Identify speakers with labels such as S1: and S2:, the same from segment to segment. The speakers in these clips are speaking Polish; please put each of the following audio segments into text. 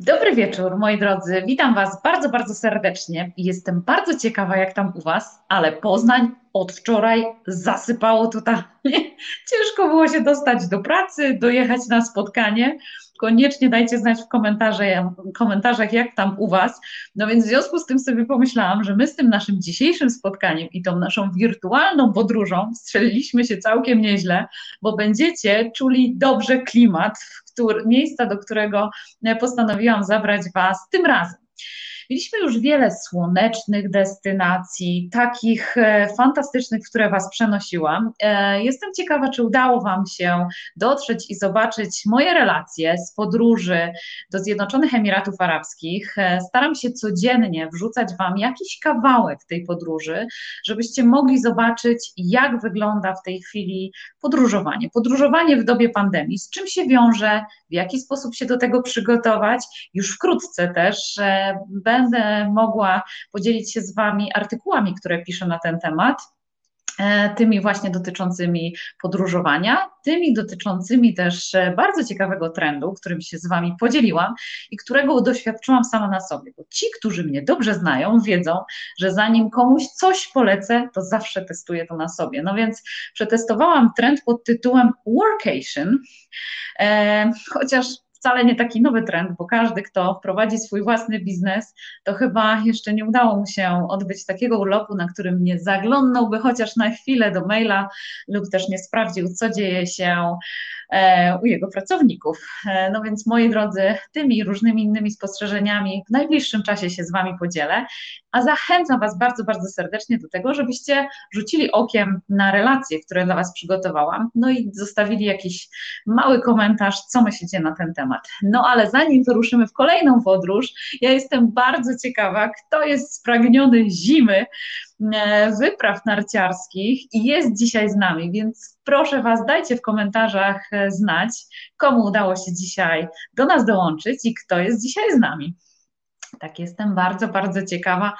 S1: Dobry wieczór, moi drodzy. Witam Was bardzo, bardzo serdecznie. Jestem bardzo ciekawa, jak tam u Was, ale Poznań od wczoraj zasypało tutaj. Ciężko było się dostać do pracy, dojechać na spotkanie. Koniecznie dajcie znać w komentarzach, jak tam u Was. No więc w związku z tym sobie pomyślałam, że my z tym naszym dzisiejszym spotkaniem i tą naszą wirtualną podróżą strzeliliśmy się całkiem nieźle, bo będziecie czuli dobrze klimat, który, miejsca, do którego postanowiłam zabrać Was tym razem. Mieliśmy już wiele słonecznych destynacji, takich e, fantastycznych, w które Was przenosiłam. E, jestem ciekawa, czy udało Wam się dotrzeć i zobaczyć moje relacje z podróży do Zjednoczonych Emiratów Arabskich. E, staram się codziennie wrzucać Wam jakiś kawałek tej podróży, żebyście mogli zobaczyć, jak wygląda w tej chwili podróżowanie. Podróżowanie w dobie pandemii, z czym się wiąże, w jaki sposób się do tego przygotować. Już wkrótce też będę będę mogła podzielić się z Wami artykułami, które piszę na ten temat e, tymi właśnie dotyczącymi podróżowania, tymi dotyczącymi też e, bardzo ciekawego trendu, którym się z Wami podzieliłam i którego doświadczyłam sama na sobie. Bo ci, którzy mnie dobrze znają, wiedzą, że zanim komuś coś polecę, to zawsze testuję to na sobie. No więc przetestowałam trend pod tytułem Workation, e, chociaż wcale nie taki nowy trend, bo każdy, kto prowadzi swój własny biznes, to chyba jeszcze nie udało mu się odbyć takiego urlopu, na którym nie zaglądnąłby chociaż na chwilę do maila lub też nie sprawdził, co dzieje się e, u jego pracowników. E, no więc moi drodzy, tymi różnymi innymi spostrzeżeniami w najbliższym czasie się z Wami podzielę, a zachęcam Was bardzo, bardzo serdecznie do tego, żebyście rzucili okiem na relacje, które dla Was przygotowałam, no i zostawili jakiś mały komentarz, co myślicie na ten temat temat. No ale zanim wyruszymy w kolejną podróż, ja jestem bardzo ciekawa, kto jest spragniony zimy, e, wypraw narciarskich i jest dzisiaj z nami, więc proszę Was, dajcie w komentarzach e, znać, komu udało się dzisiaj do nas dołączyć i kto jest dzisiaj z nami. Tak, jestem bardzo, bardzo ciekawa,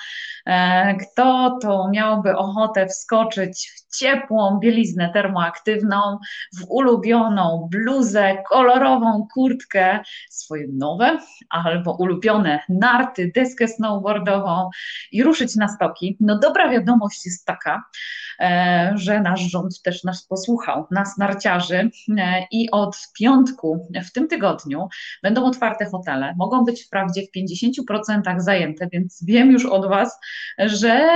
S1: e, kto to miałby ochotę wskoczyć w ciepłą bieliznę termoaktywną, w ulubioną bluzę, kolorową kurtkę, swoje nowe albo ulubione narty, deskę snowboardową i ruszyć na stoki. No dobra wiadomość jest taka, e, że nasz rząd też nas posłuchał, nas narciarzy e, i od piątku w tym tygodniu będą otwarte hotele. Mogą być wprawdzie w 50% zajęte, więc wiem już od Was, że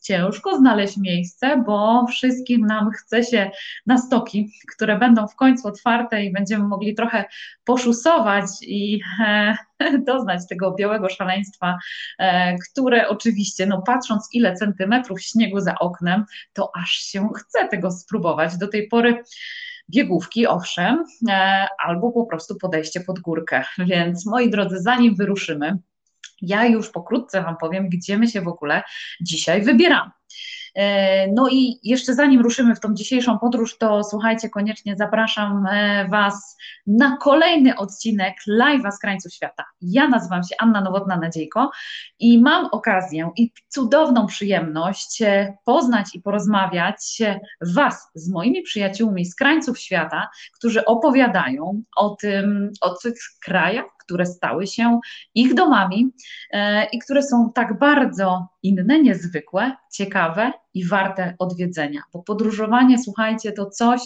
S1: ciężko znaleźć miejsce, bo wszystkim nam chce się na stoki, które będą w końcu otwarte i będziemy mogli trochę poszusować i e, doznać tego białego szaleństwa, e, które oczywiście, no patrząc ile centymetrów śniegu za oknem, to aż się chce tego spróbować. Do tej pory biegówki, owszem, e, albo po prostu podejście pod górkę. Więc moi drodzy, zanim wyruszymy, ja już pokrótce Wam powiem, gdzie my się w ogóle dzisiaj wybieramy. E, no i jeszcze zanim ruszymy w tą dzisiejszą podróż, to słuchajcie, koniecznie zapraszam e, Was na kolejny odcinek live'a z krańców świata. Ja nazywam się Anna Nowotna-Nadziejko i mam okazję i cudowną przyjemność e, poznać i porozmawiać Was z moimi przyjaciółmi z krańców świata, którzy opowiadają o tym, o tych krajach, które stały się ich domami e, i które są tak bardzo inne, niezwykłe, ciekawe i warte odwiedzenia. Bo podróżowanie, słuchajcie, to coś,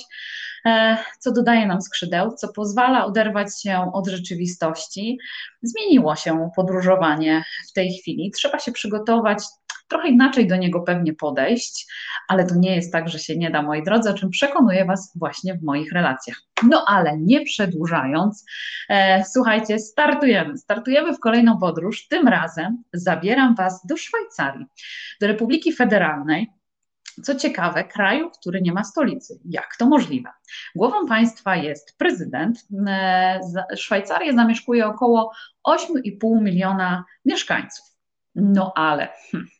S1: e, co dodaje nam skrzydeł, co pozwala oderwać się od rzeczywistości. Zmieniło się podróżowanie w tej chwili. Trzeba się przygotować trochę inaczej do niego pewnie podejść, ale to nie jest tak, że się nie da, moi drodzy, o czym przekonuję Was właśnie w moich relacjach. No ale nie przedłużając, e, słuchajcie, startujemy. Startujemy w kolejną podróż. Tym razem zabieram Was do Szwajcarii, do Republiki Federalnej. Co ciekawe, kraju, który nie ma stolicy. Jak to możliwe? Głową państwa jest prezydent. E, Szwajcarię zamieszkuje około 8,5 miliona mieszkańców. No ale hmm,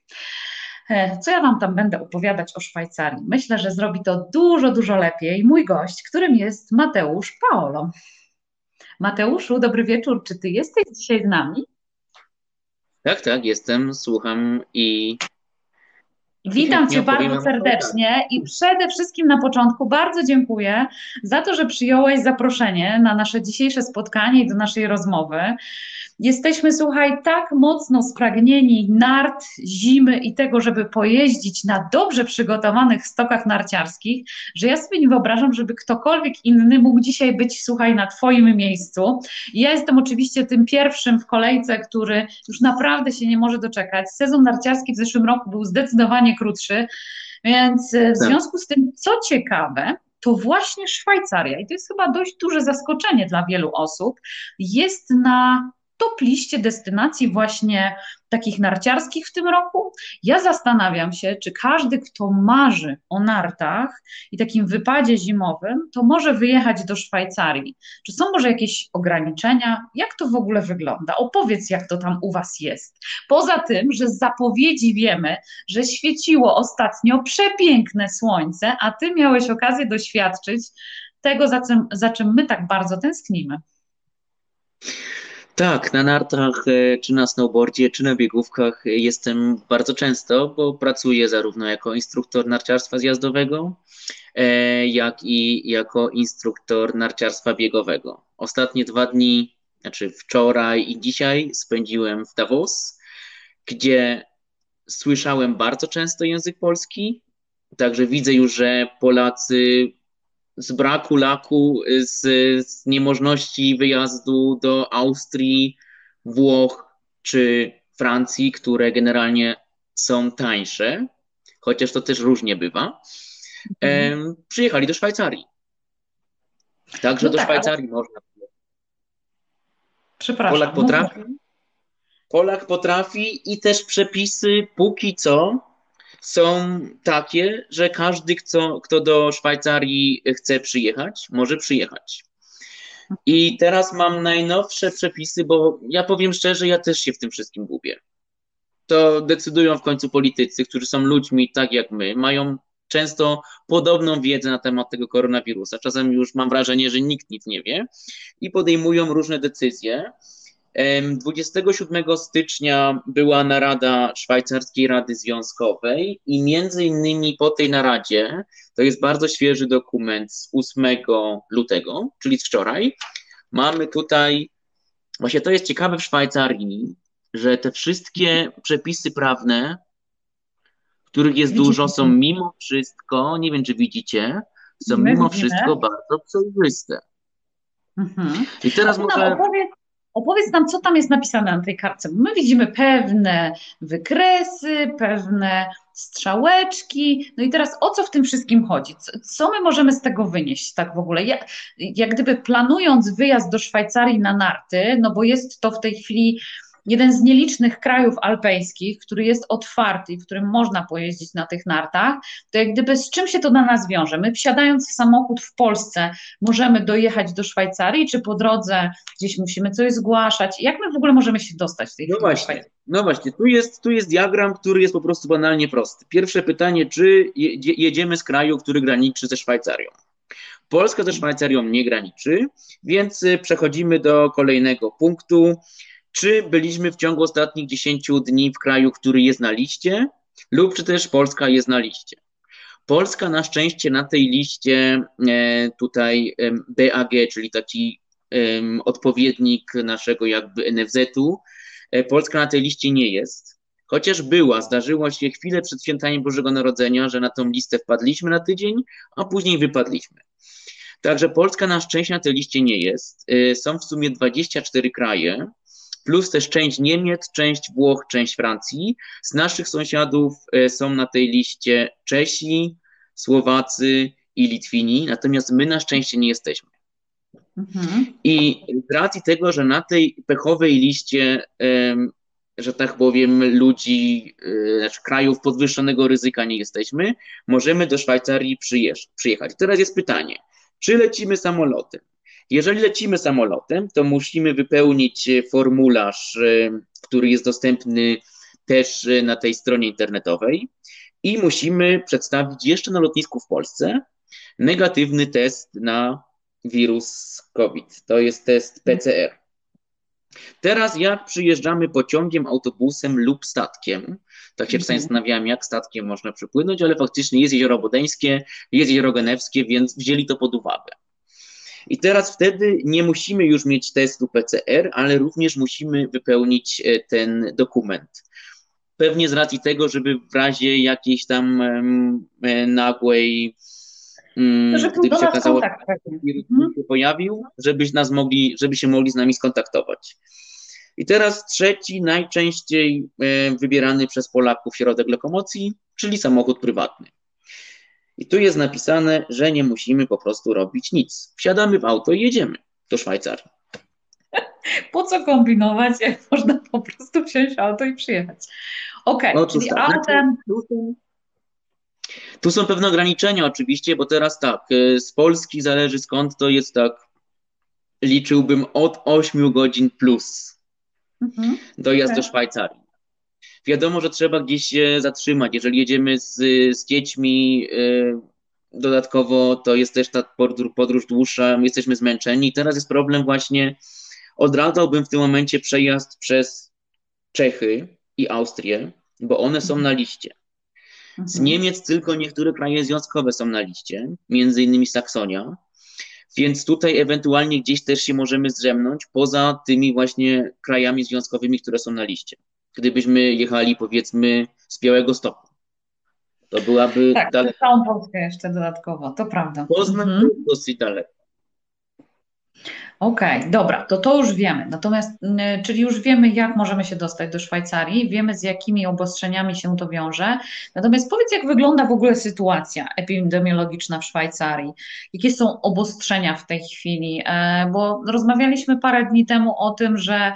S1: co ja Wam tam będę opowiadać o Szwajcarii? Myślę, że zrobi to dużo, dużo lepiej mój gość, którym jest Mateusz Paolo. Mateuszu, dobry wieczór. Czy Ty jesteś dzisiaj z nami?
S2: Tak, tak, jestem, słucham i.
S1: Witam Cię bardzo serdecznie i przede wszystkim na początku bardzo dziękuję za to, że przyjąłeś zaproszenie na nasze dzisiejsze spotkanie i do naszej rozmowy. Jesteśmy, słuchaj, tak mocno spragnieni nart, zimy i tego, żeby pojeździć na dobrze przygotowanych stokach narciarskich, że ja sobie nie wyobrażam, żeby ktokolwiek inny mógł dzisiaj być, słuchaj, na Twoim miejscu. I ja jestem oczywiście tym pierwszym w kolejce, który już naprawdę się nie może doczekać. Sezon narciarski w zeszłym roku był zdecydowanie krótszy, więc e, w tak. związku z tym, co ciekawe, to właśnie Szwajcaria, i to jest chyba dość duże zaskoczenie dla wielu osób, jest na top liście destynacji właśnie takich narciarskich w tym roku. Ja zastanawiam się, czy każdy, kto marzy o nartach i takim wypadzie zimowym, to może wyjechać do Szwajcarii. Czy są może jakieś ograniczenia? Jak to w ogóle wygląda? Opowiedz, jak to tam u Was jest. Poza tym, że z zapowiedzi wiemy, że świeciło ostatnio przepiękne słońce, a Ty miałeś okazję doświadczyć tego, za czym, za czym my tak bardzo tęsknimy.
S2: Tak, na nartach, e, czy na snowboardzie, czy na biegówkach jestem bardzo często, bo pracuję zarówno jako instruktor narciarstwa zjazdowego, e, jak i jako instruktor narciarstwa biegowego. Ostatnie dwa dni, znaczy wczoraj i dzisiaj spędziłem w Davos, gdzie słyszałem bardzo często język polski, także widzę już, że Polacy z braku laku, z, z niemożności wyjazdu do Austrii, Włoch czy Francji, które generalnie są tańsze, chociaż to też różnie bywa, mhm. przyjechali do Szwajcarii. Także no do tak, Szwajcarii ale... można.
S1: Przepraszam.
S2: Polak potrafi. Polak potrafi i też przepisy póki co są takie, że każdy, kto, kto do Szwajcarii chce przyjechać, może przyjechać. I teraz mam najnowsze przepisy, bo ja powiem szczerze, ja też się w tym wszystkim gubię. To decydują w końcu politycy, którzy są ludźmi tak jak my, mają często podobną wiedzę na temat tego koronawirusa. Czasem już mam wrażenie, że nikt nic nie wie i podejmują różne decyzje. 27 stycznia była narada Szwajcarskiej Rady Związkowej i między innymi po tej naradzie, to jest bardzo świeży dokument z 8 lutego, czyli z wczoraj, mamy tutaj, właśnie to jest ciekawe w Szwajcarii, że te wszystkie przepisy prawne, których jest dużo, są mimo wszystko, nie wiem czy widzicie, są mimo wszystko bardzo przejrzyste. Mhm. I teraz może...
S1: Opowiedz nam, co tam jest napisane na tej kartce. My widzimy pewne wykresy, pewne strzałeczki. No i teraz o co w tym wszystkim chodzi? Co my możemy z tego wynieść tak w ogóle? Jak, jak gdyby planując wyjazd do Szwajcarii na narty, no bo jest to w tej chwili jeden z nielicznych krajów alpejskich, który jest otwarty i w którym można pojeździć na tych nartach, to jak gdyby z czym się to dla nas wiąże? My wsiadając w samochód w Polsce możemy dojechać do Szwajcarii, czy po drodze gdzieś musimy coś zgłaszać? Jak my w ogóle możemy się dostać w tej
S2: no Właśnie. No właśnie, tu jest, tu jest diagram, który jest po prostu banalnie prosty. Pierwsze pytanie, czy jedziemy z kraju, który graniczy ze Szwajcarią? Polska ze Szwajcarią nie graniczy, więc y, przechodzimy do kolejnego punktu czy byliśmy w ciągu ostatnich 10 dni w kraju, który jest na liście, lub czy też Polska jest na liście. Polska na szczęście na tej liście e, tutaj BAG, czyli taki odpowiednik naszego jakby NFZ-u, e, Polska na tej liście nie jest. Chociaż była, zdarzyło się chwilę przed świętami Bożego Narodzenia, że na tą listę wpadliśmy na tydzień, a później wypadliśmy. Także Polska na szczęście na tej liście nie jest. E, są w sumie 24 kraje, plus też część Niemiec, część Włoch, część Francji. Z naszych sąsiadów e, są na tej liście Czesi, Słowacy i Litwini, natomiast my na szczęście nie jesteśmy. Mhm. I z racji tego, że na tej pechowej liście, że tak powiem, ludzi, e, znaczy krajów podwyższonego ryzyka nie jesteśmy, możemy do Szwajcarii przyjechać. Teraz jest pytanie, czy lecimy samolotem? Jeżeli lecimy samolotem, to musimy wypełnić e, formularz, e, który jest dostępny też e, na tej stronie internetowej i musimy przedstawić jeszcze na lotnisku w Polsce negatywny test na wirus COVID. To jest test PCR. Teraz jak przyjeżdżamy pociągiem, autobusem lub statkiem, tak się czasami mhm. zastanawiałem, jak statkiem można przypłynąć, ale faktycznie jest jezioro Bodeńskie, jest jezioro Genewskie, więc wzięli to pod uwagę. I teraz wtedy nie musimy już mieć testu PCR, ale również musimy wypełnić e, ten dokument. Pewnie z racji tego, żeby w razie jakiejś tam um, nagłej, um, gdyby się okazało, wirus się pojawił, żebyś nas mogli, żeby się mogli z nami skontaktować. I teraz trzeci, najczęściej e, wybierany przez Polaków środek lokomocji, czyli samochód prywatny. I tu jest napisane, że nie musimy po prostu robić nic. Wsiadamy w auto i jedziemy do Szwajcarii.
S1: Po co kombinować, jak można po prostu wsiąść w auto i przyjechać? Okej, okay, czyli tak. autem...
S2: Znaczy, tu są pewne ograniczenia oczywiście, bo teraz tak, e, z Polski zależy skąd to jest tak, liczyłbym od 8 godzin plus mhm. dojazd okay. do Szwajcarii. Wiadomo, że trzeba gdzieś się zatrzymać. Jeżeli jedziemy z, z dziećmi, y, dodatkowo to jest też ta podróż, podróż dłuższa, jesteśmy zmęczeni. Teraz jest problem właśnie, odradzałbym w tym momencie przejazd przez Czechy i Austrię, bo one są na liście. Z mhm. Niemiec tylko niektóre kraje związkowe są na liście, między innymi Saksonia, więc tutaj ewentualnie gdzieś też się możemy zdrzemnąć poza tymi właśnie krajami związkowymi, które są na liście gdybyśmy jechali powiedzmy z Białego Stoku. To byłaby
S1: tak, daleko. całą Polskę jeszcze dodatkowo, to prawda.
S2: Poznań mhm. dosyć daleko.
S1: Okej, okay, dobra, to to już wiemy. Natomiast, czyli już wiemy, jak możemy się dostać do Szwajcarii, wiemy, z jakimi obostrzeniami się to wiąże. Natomiast powiedz, jak wygląda w ogóle sytuacja epidemiologiczna w Szwajcarii? Jakie są obostrzenia w tej chwili? E, bo rozmawialiśmy parę dni temu o tym, że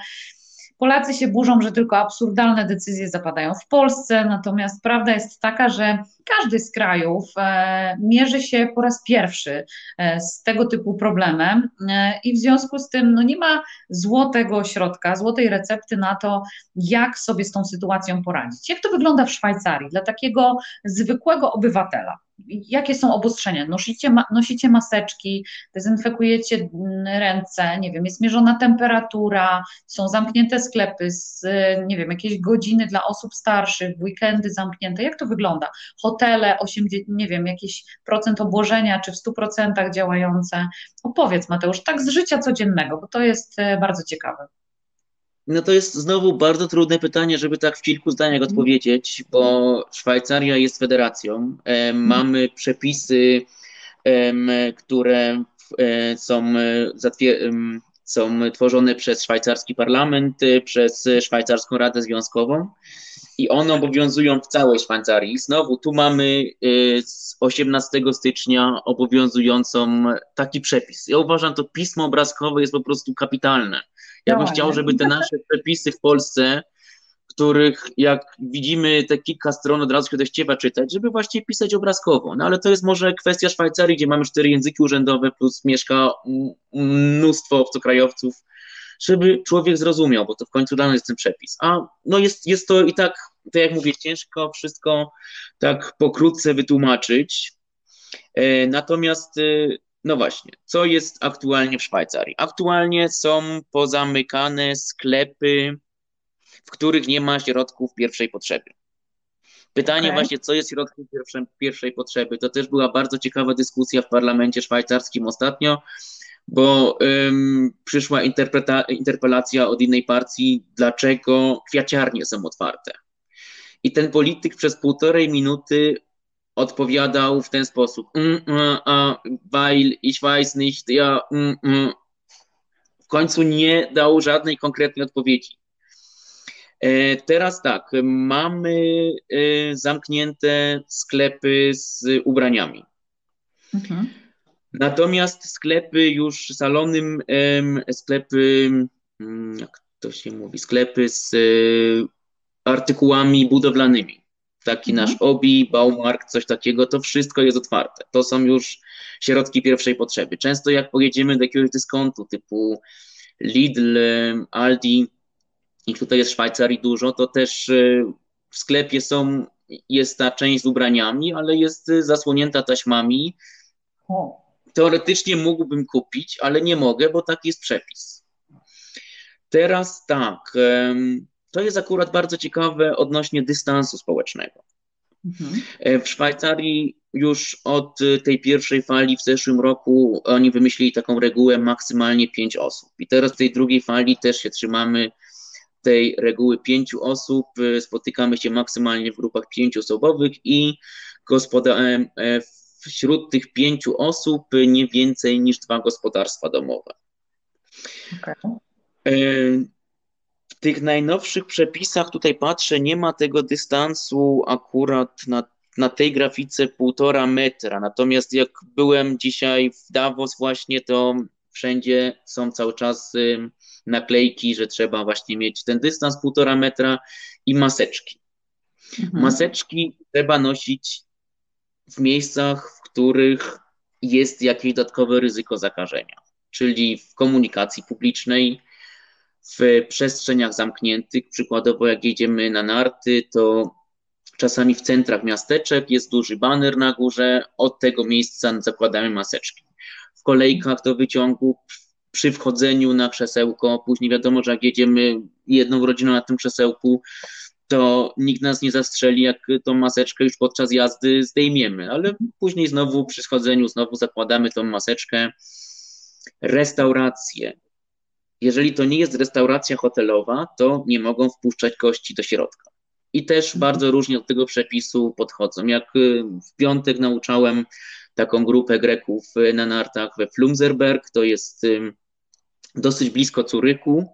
S1: Polacy się burzą, że tylko absurdalne decyzje zapadają w Polsce, natomiast prawda jest taka, że każdy z krajów e, mierzy się po raz pierwszy e, z tego typu problemem e, i w związku z tym no nie ma złotego środka, złotej recepty na to, jak sobie z tą sytuacją poradzić. Jak to wygląda w Szwajcarii dla takiego zwykłego obywatela? Jakie są obostrzenia? Nosicie, nosicie maseczki, dezynfekujecie ręce, nie wiem, jest mierzona temperatura, są zamknięte sklepy, z, nie wiem, jakieś godziny dla osób starszych, weekendy zamknięte. Jak to wygląda? Hotele, 80, nie wiem, jakiś procent obłożenia, czy w 100% działające? Opowiedz Mateusz, tak z życia codziennego, bo to jest e, bardzo ciekawe.
S2: No to jest znowu bardzo trudne pytanie, żeby tak w kilku zdaniach mhm. odpowiedzieć, bo Szwajcaria jest federacją. E, mamy przepisy, które e, są, są tworzone przez szwajcarski parlament, przez szwajcarską Radę Związkową i one obowiązują w całej Szwajcarii. Znowu tu mamy e, z 18 stycznia obowiązującą taki przepis. Ja uważam, to pismo obrazkowe jest po prostu kapitalne ja bym chciał, żeby te nasze przepisy w Polsce, których jak widzimy te kilka stron od razu się dościewa czytać, żeby właśnie pisać obrazkowo. No ale to jest może kwestia Szwajcarii, gdzie mamy cztery języki urzędowe plus mieszka mnóstwo obcokrajowców, żeby człowiek zrozumiał, bo to w końcu dla nas jest ten przepis. A no jest, jest to i tak, tak jak mówię, ciężko wszystko tak pokrótce wytłumaczyć. E, natomiast e, no właśnie, co jest aktualnie w Szwajcarii? Aktualnie są pozamykane sklepy, w których nie ma środków pierwszej potrzeby. Pytanie okay. właśnie, co jest środkiem pierwszej, pierwszej potrzeby? To też była bardzo ciekawa dyskusja w parlamencie szwajcarskim ostatnio, bo ym, przyszła interpelacja od innej partii, dlaczego kwiaciarnie są otwarte. I ten polityk przez półtorej minuty odpowiadał w ten sposób. Mm, mm, weil ich weiß nicht, ja. Mm, mm. W końcu nie dał żadnej konkretnej odpowiedzi. E, teraz tak, mamy e, zamknięte sklepy z ubraniami. Mhm. Natomiast sklepy już salonym, sklepy, jak to się mówi, sklepy z e, artykułami budowlanymi taki nasz mhm. OBI, Baumarkt, coś takiego, to wszystko jest otwarte. To są już środki pierwszej potrzeby. Często jak pojedziemy do jakiegoś dyskontu typu Lidl, Aldi, i tutaj jest Szwajcarii dużo, to też y, w sklepie są, jest ta część z ubraniami, ale jest zasłonięta taśmami. Teoretycznie mógłbym kupić, ale nie mogę, bo taki jest przepis. Teraz tak, to jest akurat bardzo ciekawe odnośnie dystansu społecznego. Mhm. E, w Szwajcarii już od tej pierwszej fali w zeszłym roku oni wymyślili taką regułę maksymalnie pięć osób. I teraz w tej drugiej fali też się trzymamy tej reguły pięciu osób. E, spotykamy się maksymalnie w grupach pięcioosobowych i gospoda e, wśród tych pięciu osób nie więcej niż dwa gospodarstwa domowe. Okay. W tych najnowszych przepisach, tutaj patrzę, nie ma tego dystansu akurat na, na tej grafice półtora metra. Natomiast jak byłem dzisiaj w Davos właśnie, to wszędzie są cały czas naklejki, że trzeba właśnie mieć ten dystans półtora metra i maseczki. Mhm. Maseczki trzeba nosić w miejscach, w których jest jakieś dodatkowe ryzyko zakażenia, czyli w komunikacji publicznej, w przestrzeniach zamkniętych. Przykładowo, jak jedziemy na narty, to czasami w centrach miasteczek jest duży baner na górze, od tego miejsca zakładamy maseczki. W kolejkach do wyciągu, przy wchodzeniu na krzesełko, później wiadomo, że jak jedziemy jedną rodziną na tym krzesełku, to nikt nas nie zastrzeli, jak tą maseczkę już podczas jazdy zdejmiemy, ale później znowu przy schodzeniu znowu zakładamy tą maseczkę. Restauracje, jeżeli to nie jest restauracja hotelowa, to nie mogą wpuszczać gości do środka. I też mhm. bardzo różnie do tego przepisu podchodzą. Jak y, w piątek nauczałem taką grupę Greków y, na nartach we Flumserberg, to jest y, dosyć blisko Curyku.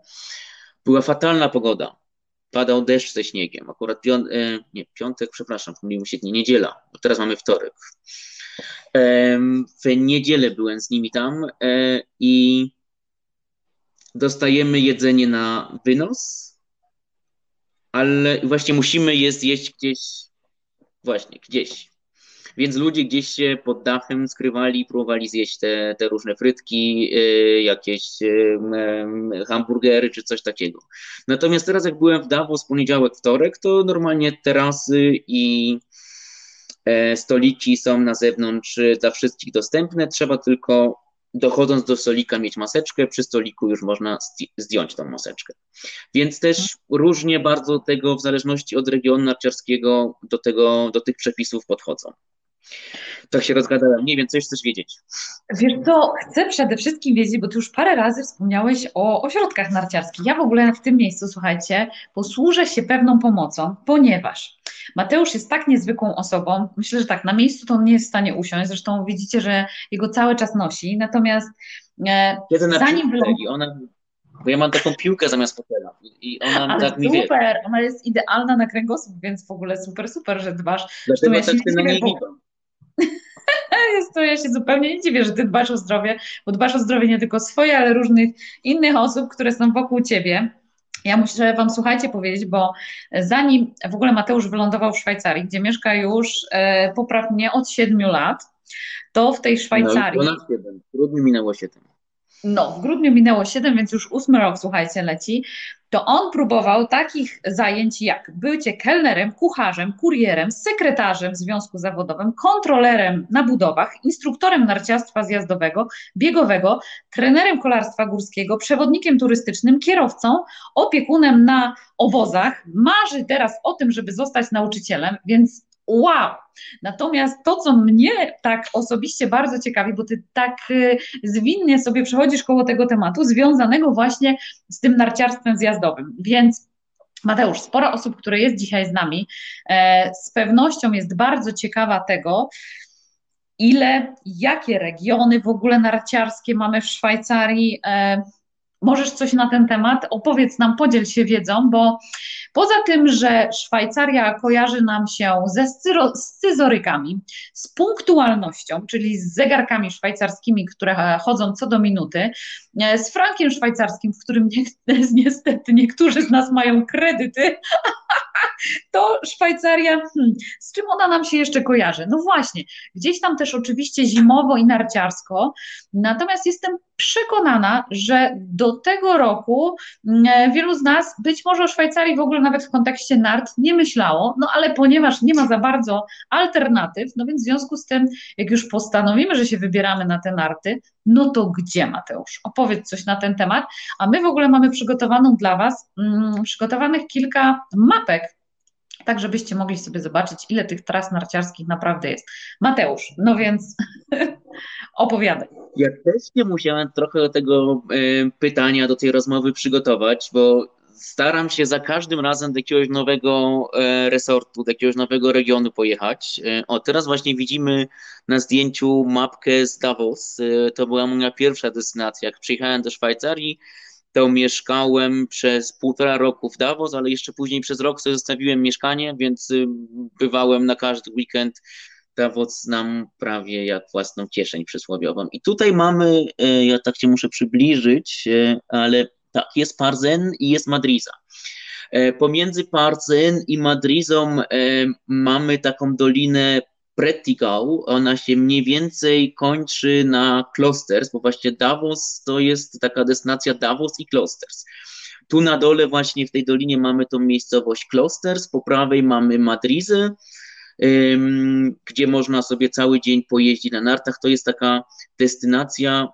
S2: Była fatalna pogoda. Padał deszcz ze śniegiem. Akurat piąt, nie, piątek, przepraszam, pomyliłem się dni, niedziela, bo teraz mamy wtorek. W niedzielę byłem z nimi tam e, i dostajemy jedzenie na wynos, ale właśnie musimy je zjeść gdzieś, właśnie gdzieś. Więc ludzie gdzieś się pod dachem skrywali próbowali zjeść te, te różne frytki, y, jakieś y, y, hamburgery czy coś takiego. Natomiast teraz jak byłem w Davos poniedziałek, wtorek, to normalnie terasy i e, stoliki są na zewnątrz dla wszystkich dostępne. Trzeba tylko dochodząc do stolika mieć maseczkę, przy stoliku już można zdjąć tą maseczkę. Więc też różnie bardzo tego w zależności od regionu narciarskiego do, tego, do tych przepisów podchodzą. Tak się rozgadałem. Nie wiem, coś chcesz wiedzieć.
S1: Wiesz co, chcę przede wszystkim wiedzieć, bo ty już parę razy wspomniałeś o ośrodkach narciarskich. Ja w ogóle w tym miejscu, słuchajcie, posłużę się pewną pomocą, ponieważ Mateusz jest tak niezwykłą osobą. Myślę, że tak, na miejscu to on nie jest w stanie usiąść. Zresztą widzicie, że jego cały czas nosi. Natomiast
S2: e, zanim... Piłkę, ona bo ja mam taką piłkę zamiast fotela i ona
S1: Ale tak mi wie. Super, ona jest idealna na kręgosłup, więc w ogóle super, super, że dbasz.
S2: Dlatego ja tak się na niej
S1: jest to, ja się zupełnie nie dziwię, że ty dbasz o zdrowie, bo dbasz o zdrowie nie tylko swoje, ale różnych innych osób, które są wokół ciebie. Ja muszę Wam, słuchajcie, powiedzieć, bo zanim w ogóle Mateusz wylądował w Szwajcarii, gdzie mieszka już e, poprawnie od 7 lat, to w tej Szwajcarii. No,
S2: ponad 7, w grudniu minęło 7.
S1: No, w grudniu minęło 7, więc już ósmy rok, słuchajcie, leci to on próbował takich zajęć jak bycie kelnerem, kucharzem, kurierem, sekretarzem w związku zawodowym, kontrolerem na budowach, instruktorem narciarstwa zjazdowego, biegowego, trenerem kolarstwa górskiego, przewodnikiem turystycznym, kierowcą, opiekunem na obozach. Marzy teraz o tym, żeby zostać nauczycielem, więc wow. Natomiast to, co mnie tak osobiście bardzo ciekawi, bo ty tak y, zwinnie sobie przechodzisz koło tego tematu, związanego właśnie z tym narciarstwem zjazdowym. Więc Mateusz, sporo osób, które jest dzisiaj z nami, e, z pewnością jest bardzo ciekawa tego, ile, jakie regiony w ogóle narciarskie mamy w Szwajcarii. Możesz coś na ten temat? Opowiedz nam, podziel się wiedzą, bo Poza tym, że Szwajcaria kojarzy nam się ze scyzorykami, z punktualnością, czyli z zegarkami szwajcarskimi, które chodzą co do minuty, e, z frankiem szwajcarskim, w którym niestety niektórzy z nas mają kredyty, to Szwajcaria, hmm, z czym ona nam się jeszcze kojarzy? No właśnie, gdzieś tam też oczywiście zimowo i narciarsko, natomiast jestem przekonana, że do tego roku mm, wielu z nas, być może o Szwajcarii w ogóle nawet w kontekście nart nie myślało, no ale ponieważ nie ma za bardzo alternatyw, no więc w związku z tym, jak już postanowimy, że się wybieramy na te narty, no to gdzie Mateusz? Opowiedz coś na ten temat, a my w ogóle mamy przygotowaną dla Was, mm, przygotowanych kilka mapek tak żebyście mogli sobie zobaczyć, ile tych tras narciarskich naprawdę jest. Mateusz, no więc opowiadaj.
S2: Ja też nie musiałem trochę do tego y, pytania, do tej rozmowy przygotować, bo staram się za każdym razem do jakiegoś nowego e, resortu, do jakiegoś nowego regionu pojechać. E, o, teraz właśnie widzimy na zdjęciu mapkę z Davos. To była moja pierwsza destynacja. Jak przyjechałem do Szwajcarii, to mieszkałem przez półtora roku w Davos, ale jeszcze później przez rok sobie zostawiłem mieszkanie, więc bywałem na każdy weekend. Davos znam prawie jak własną kieszeń przysłowiową. I tutaj mamy, ja tak się muszę przybliżyć, ale tak, jest Parzen i jest Madriza. Pomiędzy Parzen i Madrizą mamy taką dolinę Pretigau, ona się mniej więcej kończy na Klosters, bo właśnie Davos to jest taka destynacja Davos i Klosters. Tu na dole właśnie w tej dolinie mamy tą miejscowość Klosters, po prawej mamy Madrizę, gdzie można sobie cały dzień pojeździć na nartach. To jest taka destynacja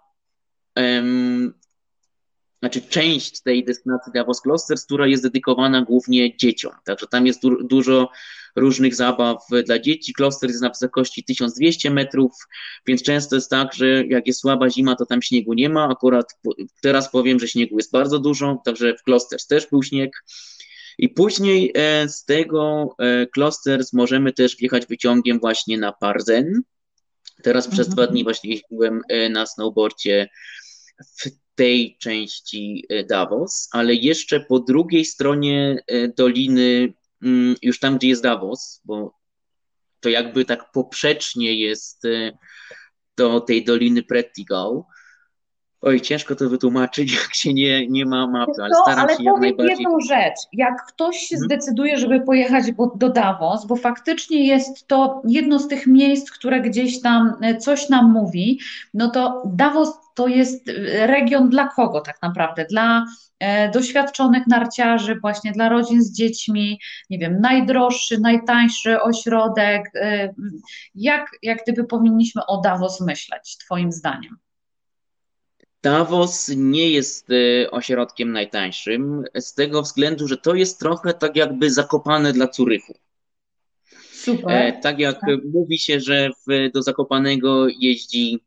S2: znaczy część tej destynacji Davos Clusters, która jest dedykowana głównie dzieciom. Także tam jest du dużo różnych zabaw dla dzieci. Kloster jest na wysokości 1200 metrów, więc często jest tak, że jak jest słaba zima, to tam śniegu nie ma. Akurat teraz powiem, że śniegu jest bardzo dużo, także w Klosters też był śnieg. I później e, z tego Klosters możemy też wjechać wyciągiem właśnie na Parzen. Teraz mhm. przez dwa dni właśnie jeździłem e, na snowboardzie w tej części e, Davos, ale jeszcze po drugiej stronie e, doliny, mm, już tam, gdzie jest Davos, bo to jakby tak poprzecznie jest e, do tej doliny Prettigau, Oj, ciężko to wytłumaczyć, jak się nie, nie ma mapy, ale
S1: to, staram ale się jak najbardziej... jedną rzecz. Jak ktoś się hmm. zdecyduje, żeby pojechać do Davos, bo faktycznie jest to jedno z tych miejsc, które gdzieś tam coś nam mówi, no to Davos to jest e, region dla kogo tak naprawdę? Dla e, doświadczonych narciarzy, właśnie dla rodzin z dziećmi, nie wiem, najdroższy, najtańszy ośrodek. E, jak, jak gdyby powinniśmy o Davos myśleć, Twoim zdaniem?
S2: Davos nie jest ośrodkiem najtańszym, z tego względu, że to jest trochę tak jakby zakopane dla Curychu. Super. Tak jak tak. mówi się, że w, do Zakopanego jeździ,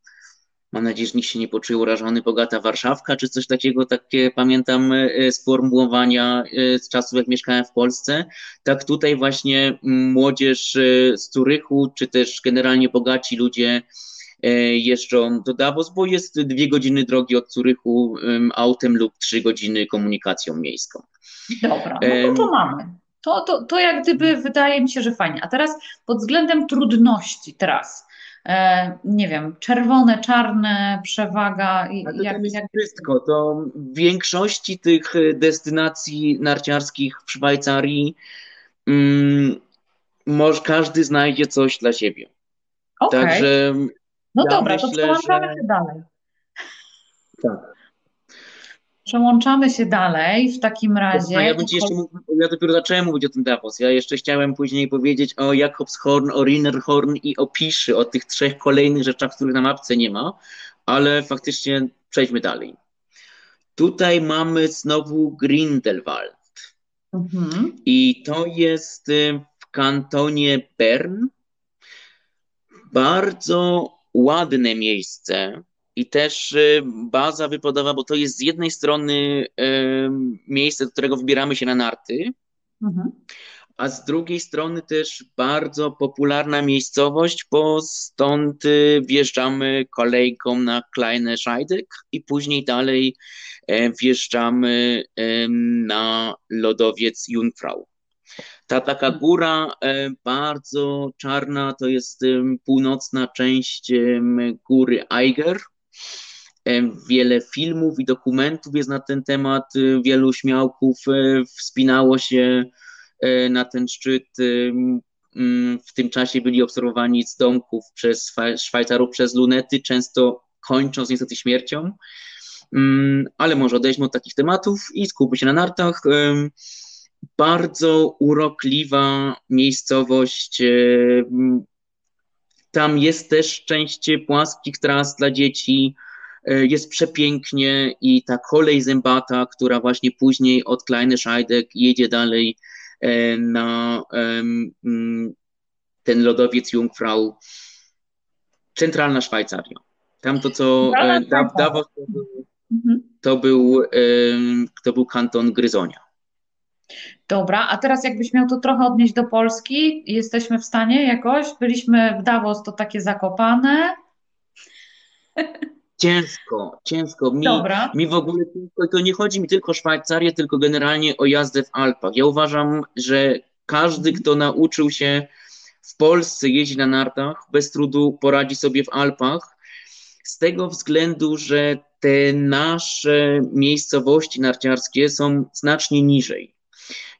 S2: mam nadzieję, że nikt się nie poczuł urażony, bogata Warszawka, czy coś takiego, takie pamiętam e, sformułowania z czasów, jak mieszkałem w Polsce. Tak tutaj właśnie młodzież z Curychu, czy też generalnie bogaci ludzie E, jeżdżą do Davos, bo jest dwie godziny drogi od Curychu autem lub trzy godziny komunikacją miejską.
S1: Dobra, no to, to mamy. To, to, to jak gdyby wydaje mi się, że fajnie. A teraz pod względem trudności teraz. E, nie wiem, czerwone, czarne, przewaga.
S2: To jak, jest jak... wszystko. To w większości tych destynacji narciarskich w Szwajcarii mm, może każdy znajdzie coś dla siebie. Okay. Także
S1: no ja dobra, myślę, to przełączamy że... dalej. Tak. Przełączamy się dalej w takim razie.
S2: Ja, bym ci jeszcze mógł, ja dopiero zacząłem mówić o tym Davos. Ja jeszcze chciałem później powiedzieć o Jakobshorn, o Rinnerhorn i o Piszy, o tych trzech kolejnych rzeczach, których na mapce nie ma, ale faktycznie przejdźmy dalej. Tutaj mamy znowu Grindelwald. Mhm. I to jest y, w kantonie Bern. Bardzo ładne miejsce i też y, baza wypadowa, bo to jest z jednej strony miejsce, do którego wybieramy się na narty, mhm. a z drugiej strony też bardzo popularna miejscowość, bo stąd y, wjeżdżamy kolejką na Kleine Scheidek i później dalej e, wjeżdżamy na lodowiec Jungfrau. Ta taka góra e, bardzo czarna to jest północna część góry Eiger. Wiele filmów i dokumentów jest na ten temat. Wielu śmiałków e, wspinało się e, na ten szczyt. W tym czasie byli obserwowani z domków przez Szwajcarów przez lunety, często kończąc niestety śmiercią. Ale może odejdźmy od takich tematów i skupmy się na nartach bardzo urokliwa miejscowość. E, tam jest też część płaskich tras dla dzieci. E, jest przepięknie i ta kolej zębata, która właśnie później od Kleine Scheidek jedzie dalej na ten lodowiec Jungfrau, centralna Szwajcaria. Tam to, co Davos, to był, to był, to był kanton Gryzonia.
S1: Dobra, a teraz jakbyś miał to trochę odnieść do Polski, jesteśmy w stanie jakoś? Byliśmy w Davos, to takie zakopane.
S2: Ciężko, ciężko. Mi, Dobra. mi w ogóle ciężko, to nie chodzi mi tylko o Szwajcarię, tylko generalnie o jazdę w Alpach. Ja uważam, że każdy, mhm. kto nauczył się w Polsce jeździć na nartach, bez trudu poradzi sobie w Alpach, z tego względu, że te nasze miejscowości narciarskie są znacznie niżej.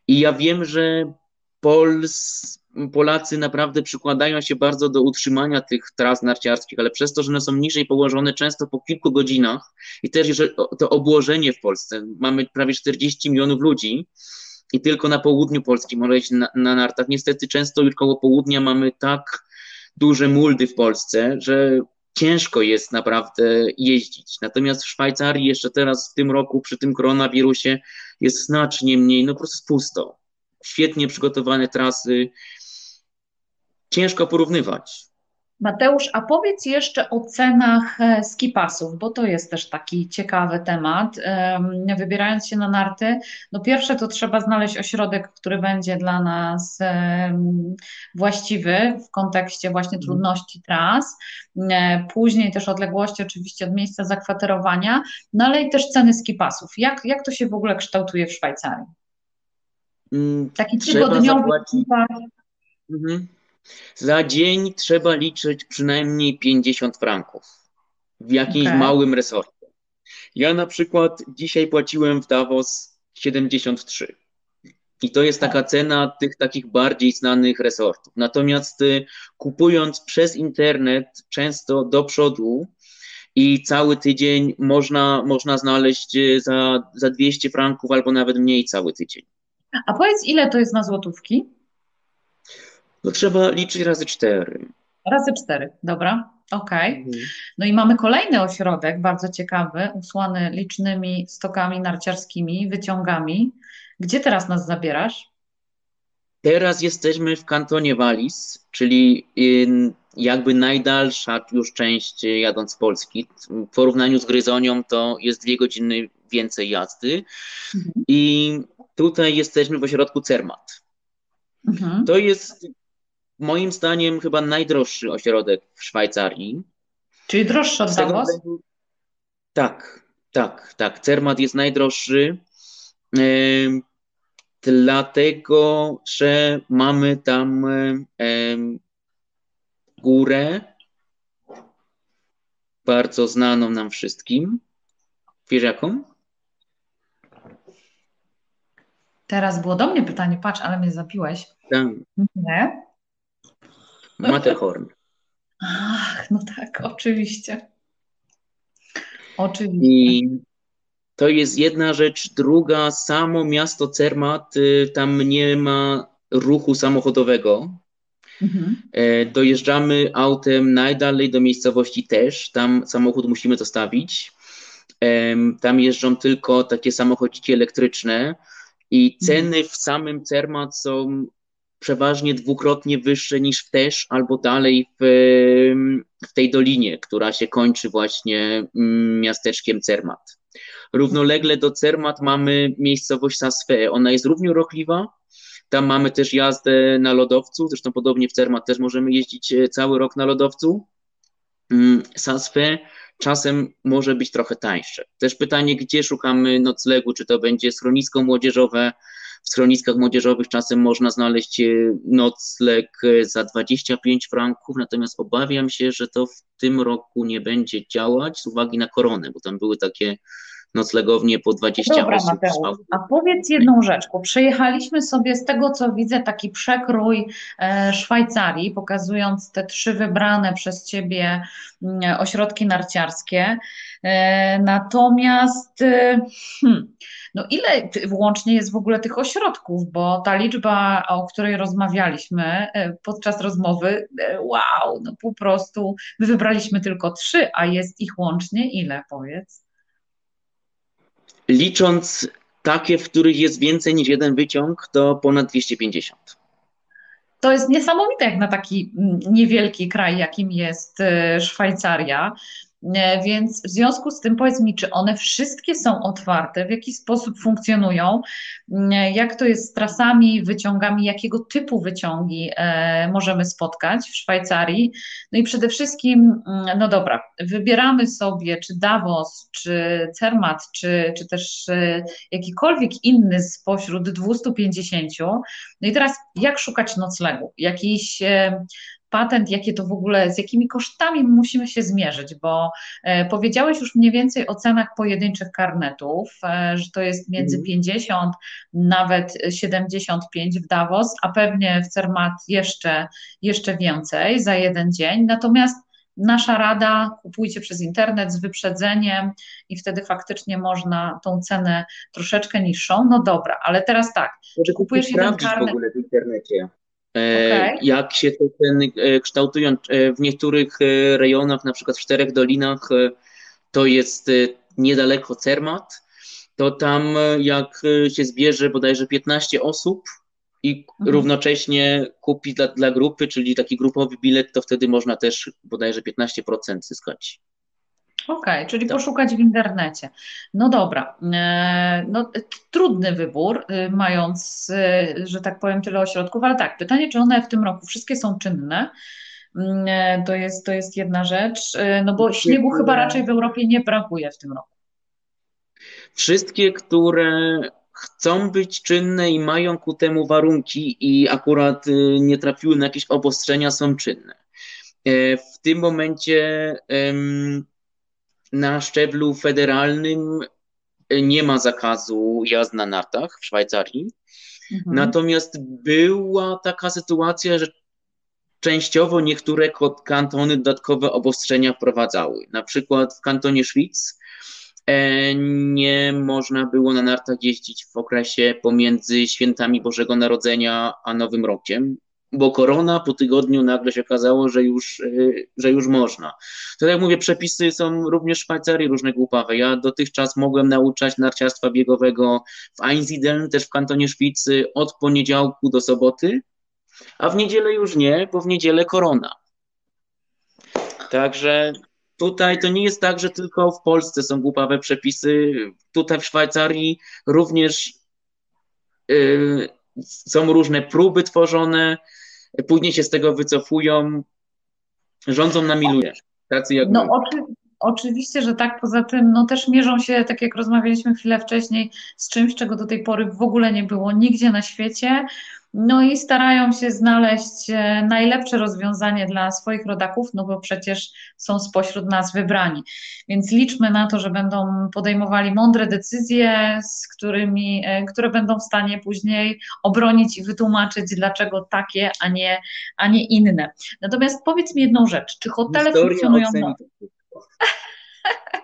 S2: I ja wiem, że Pols, Polacy naprawdę przykładają się bardzo do utrzymania tych tras narciarskich, ale przez to, że one są niżej położone, często po kilku godzinach i też jeżeli, to obłożenie w Polsce, mamy prawie 40 milionów ludzi i tylko na południu Polski może jeździć na, na nartach. Niestety często już koło południa mamy tak duże muldy w Polsce, że ciężko jest naprawdę jeździć. Natomiast w Szwajcarii jeszcze teraz w tym roku przy tym koronawirusie jest znacznie mniej, no po prostu pusto. Świetnie przygotowane trasy. Ciężko porównywać.
S1: Mateusz, a powiedz jeszcze o cenach e, skipasów, bo to jest też taki ciekawy temat. Wybierając się na narty, no pierwsze to trzeba znaleźć ośrodek, który będzie dla nas właściwy w kontekście właśnie mhm. trudności tras, e, później też odległości oczywiście od miejsca zakwaterowania, no ale i też ceny skipasów. Jak, jak to się w ogóle kształtuje w Szwajcarii?
S2: Mm, Taki tygodniowy mhm. Za dzień trzeba liczyć przynajmniej 50 franków w jakimś okay. małym resorcie. Ja na przykład dzisiaj płaciłem w Davos 73. I to jest taka cena tych takich bardziej znanych resortów. Natomiast y, kupując przez internet często do przodu i cały tydzień można, można znaleźć y, za, za 200 franków albo nawet mniej cały tydzień.
S1: A powiedz, ile to jest na złotówki?
S2: No trzeba liczyć razy cztery.
S1: Razy cztery, dobra, okej. Okay. Mhm. No i mamy kolejny ośrodek, bardzo ciekawy, usłany licznymi stokami narciarskimi, wyciągami. Gdzie teraz nas zabierasz?
S2: Teraz jesteśmy w kantonie Wallis, czyli jakby najdalsza już część jadąc z Polski. W porównaniu z Gryzonią to jest dwie godziny więcej jazdy. Mhm. I tutaj jesteśmy w ośrodku Cermat. Mhm. To jest moim zdaniem chyba najdroższy ośrodek w Szwajcarii.
S1: Czyli droższy od Davos?
S2: Tak, tak, tak. Cermat jest najdroższy, yy, dlatego że mamy tam yy, górę bardzo znaną nam wszystkim. Wiesz jaką?
S1: Teraz było do mnie pytanie, patrz, ale mnie zabiłeś.
S2: Tak. Nie? Matterhorn.
S1: Ach, no tak, oczywiście. Oczywiście.
S2: I to jest jedna rzecz. Druga, samo miasto Cermat, y, tam nie ma ruchu samochodowego. Mhm. E, dojeżdżamy autem najdalej do miejscowości też. Tam samochód musimy zostawić. Tam jeżdżą tylko takie samochodziki elektryczne i ceny mhm. w samym Cermat są przeważnie dwukrotnie wyższe niż w Też albo dalej w, w tej dolinie, która się kończy właśnie mm, miasteczkiem Cermat. Równolegle do Cermat mamy miejscowość Sasfe. Ona jest równie ruchliwa. Tam mamy też jazdę na lodowcu, zresztą podobnie w Cermat też możemy jeździć e, cały rok na lodowcu. Mm, Sasfe czasem może być trochę tańsze. Też pytanie, gdzie szukamy noclegu, czy to będzie schronisko młodzieżowe, w schroniskach młodzieżowych czasem można znaleźć e, nocleg e, za 25 franków, natomiast obawiam się, że to w tym roku nie będzie działać z uwagi na koronę, bo tam były takie noclegownie po 20 Dobra, osób.
S1: Mateusz, a powiedz jedną rzecz, bo przejechaliśmy sobie z tego, co widzę, taki przekrój e, Szwajcarii, pokazując te trzy wybrane przez Ciebie mm, ośrodki narciarskie. Natomiast hmm, no ile włącznie jest w ogóle tych ośrodków, bo ta liczba, o której rozmawialiśmy e, podczas rozmowy, e, wow, no po prostu my wybraliśmy tylko trzy, a jest ich łącznie ile, powiedz?
S2: Licząc takie, w których jest więcej niż jeden wyciąg, to ponad 250.
S1: To jest niesamowite jak na taki mm, niewielki kraj, jakim jest y, Szwajcaria. E, więc w związku z tym powiedz mi, czy one wszystkie są otwarte, w jaki sposób funkcjonują, e, jak to jest z trasami, wyciągami, jakiego typu wyciągi e, możemy spotkać w Szwajcarii. No i przede wszystkim, mm, no dobra, wybieramy sobie czy Davos, czy Cermat, czy, czy też jakikolwiek inny spośród 250. No i teraz jak szukać noclegu? Jakiś patent, jakie to w ogóle, z jakimi kosztami musimy się zmierzyć, bo e, powiedziałeś już mniej więcej o cenach pojedynczych karnetów, e, że to jest między 50, mhm. nawet 75 w Davos, a pewnie w Cermat jeszcze, jeszcze więcej za jeden dzień. Natomiast Nasza rada, kupujcie przez internet z wyprzedzeniem i wtedy faktycznie można tą cenę troszeczkę niższą. No dobra, ale teraz tak,
S2: czy kupujesz jeden karnet... w ogóle w internecie. Okay. Jak się te ceny e, kształtują e, w niektórych e, rejonach, na przykład w Czterech Dolinach, to jest niedaleko Cermat, to tam jak się zbierze bodajże 15 osób i mhm. równocześnie kupi dla, dla grupy, czyli taki grupowy bilet, to wtedy można też bodajże 15% zyskać.
S1: Okej, okay, czyli tak. poszukać w internecie. No dobra, e, no, trudny wybór, y, mając, y, że tak powiem, tyle ośrodków, ale tak, pytanie, czy one w tym roku wszystkie są czynne? Mm, e, to jest, to jest jedna rzecz, e, no bo śniegu chyba raczej w Europie nie brakuje w tym roku.
S2: Wszystkie, które chcą być czynne i mają ku temu warunki i akurat y, nie trafiły na jakieś obostrzenia, są czynne. W tym momencie na szczeblu federalnym e, nie ma zakazu jazd na nartach w Szwajcarii. Mhm. Natomiast była taka sytuacja, że częściowo niektóre kantony dodatkowe obostrzenia wprowadzały. Na przykład w kantonie Szwic e, nie można było na nartach jeździć w okresie pomiędzy świętami Bożego Narodzenia a Nowym Rokiem bo korona po tygodniu nagle się okazało, że już, y, że już można. To tak jak mówię, przepisy są również w Szwajcarii różne głupawe. Ja dotychczas mogłem nauczać narciarstwa biegowego w Einsiedeln, też w kantonie Szwicy, od poniedziałku do soboty, a w niedzielę już nie, bo w niedzielę korona. Także tutaj to nie jest tak, że tylko w Polsce są głupawe przepisy. Tutaj w Szwajcarii również yy, są różne próby tworzone, później się z tego wycofują, rządzą na miluje. Tacy jak
S1: no, oczy, oczywiście, że tak. Poza tym no, też mierzą się, tak jak rozmawialiśmy chwilę wcześniej, z czymś, czego do tej pory w ogóle nie było nigdzie na świecie. No i starają się znaleźć e, najlepsze rozwiązanie dla swoich rodaków, no bo przecież są spośród nas wybrani. Więc liczmy na to, że będą podejmowali mądre decyzje, z którymi, e, które będą w stanie później obronić i wytłumaczyć, dlaczego takie, a nie, a nie inne. Natomiast powiedz mi jedną rzecz, czy hotele Historia funkcjonują...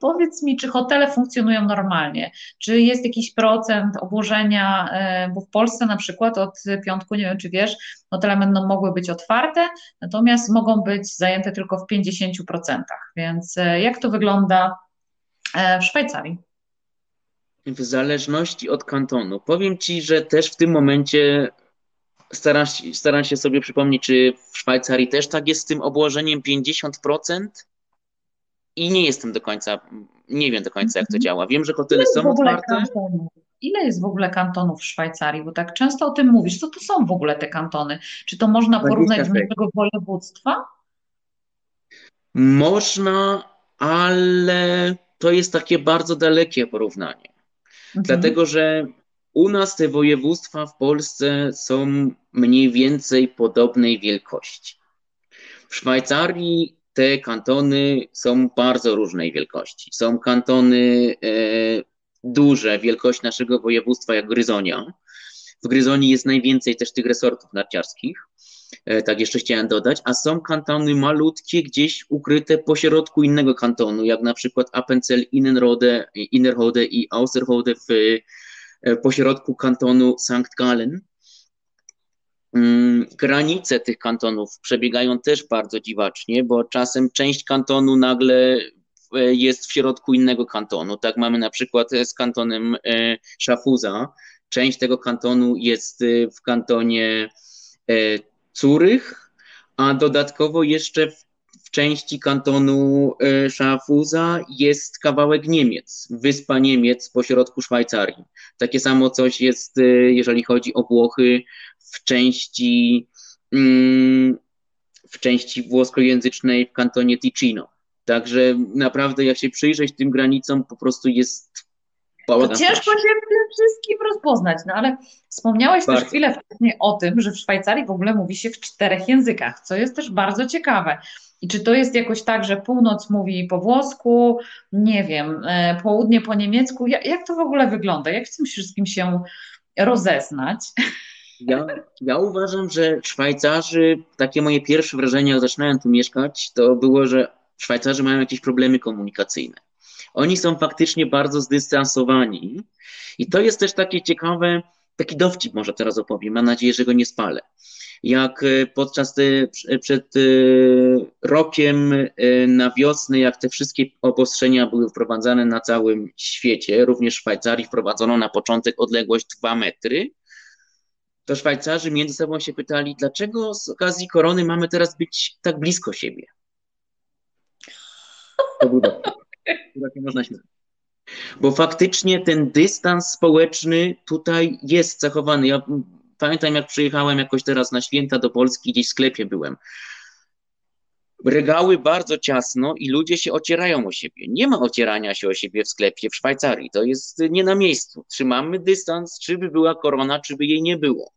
S1: Powiedz mi, czy hotele funkcjonują normalnie? Czy jest jakiś procent obłożenia, e, bo w Polsce na przykład od piątku, nie wiem czy wiesz, hotele będą mogły być otwarte, natomiast mogą być zajęte tylko w 50%. Więc e, jak to wygląda e, w Szwajcarii?
S2: W zależności od kantonu. Powiem Ci, że też w tym momencie staram, staram się sobie przypomnieć, czy w Szwajcarii też tak jest z tym obłożeniem 50%? I nie jestem do końca, nie wiem do końca, jak to mhm. działa. Wiem, że hotele są otwarte.
S1: Kantonów? Ile jest w ogóle kantonów w Szwajcarii? Bo tak często o tym mówisz. Co to są w ogóle te kantony? Czy to można porównać do naszego województwa?
S2: Można, ale to jest takie bardzo dalekie porównanie. Mhm. Dlatego, że u nas te województwa w Polsce są mniej więcej podobnej wielkości. W Szwajcarii te kantony są bardzo różnej wielkości. Są kantony e, duże, wielkość naszego województwa, jak Gryzonia. W Gryzonii jest najwięcej też tych resortów narciarskich, e, tak jeszcze chciałem dodać, a są kantony malutkie, gdzieś ukryte pośrodku innego kantonu, jak na przykład Appenzell Innenrode, Innerrode i Außerrode w e, pośrodku kantonu St. Gallen. Mm, granice tych kantonów przebiegają też bardzo dziwacznie, bo czasem część kantonu nagle jest w środku innego kantonu. Tak mamy na przykład z kantonem Schaffhausa. Część tego kantonu jest w kantonie Curych, a dodatkowo jeszcze w w części kantonu e, Schaffhausa jest kawałek Niemiec, wyspa Niemiec pośrodku Szwajcarii. Takie samo coś jest, e, jeżeli chodzi o Włochy, w części, mm, w części włoskojęzycznej w kantonie Ticino. Także naprawdę, jak się przyjrzeć tym granicom, po prostu jest
S1: to ciężko się w tym wszystkim rozpoznać, no ale wspomniałeś bardzo. też chwilę wcześniej o tym, że w Szwajcarii w ogóle mówi się w czterech językach, co jest też bardzo ciekawe. I czy to jest jakoś tak, że północ mówi po włosku, nie wiem, e, południe po niemiecku? Jak, jak to w ogóle wygląda? Jak w tym wszystkim się rozeznać?
S2: Ja, ja uważam, że Szwajcarzy, takie moje pierwsze wrażenie, jak zaczynałem tu mieszkać, to było, że Szwajcarzy mają jakieś problemy komunikacyjne. Oni są faktycznie bardzo zdystansowani i to jest też takie ciekawe, taki dowcip może teraz opowiem, mam nadzieję, że go nie spalę jak e, podczas e, przed e, rokiem na wiosnę, jak te wszystkie obostrzenia były wprowadzane na całym świecie, również w Szwajcarii wprowadzono na początek odległość 2 metry, to Szwajcarzy między sobą się pytali, dlaczego z okazji korony mamy teraz być tak blisko siebie. To był można śmiać. Bo faktycznie ten dystans społeczny tutaj jest zachowany. Ja Pamiętam, jak przyjechałem jakoś teraz na święta do Polski, gdzieś w sklepie byłem. Regały bardzo ciasno i ludzie się ocierają o siebie. Nie ma ocierania się o siebie w sklepie w Szwajcarii. To jest nie na miejscu. Trzymamy dystans, czy by była korona, czy by jej nie było.